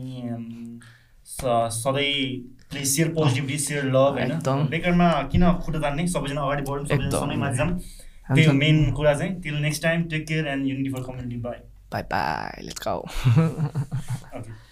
स- सधैँ please share positivity share love होइन। बेकारमा किन खुट्टा तान्ने? सबैजना अगाडि बढौँ सबैजना। सँगै जाऊँ। त्यही हो मेन कुरा चाहिँ till next time take care and unity for community bye Bye bye. Let's go.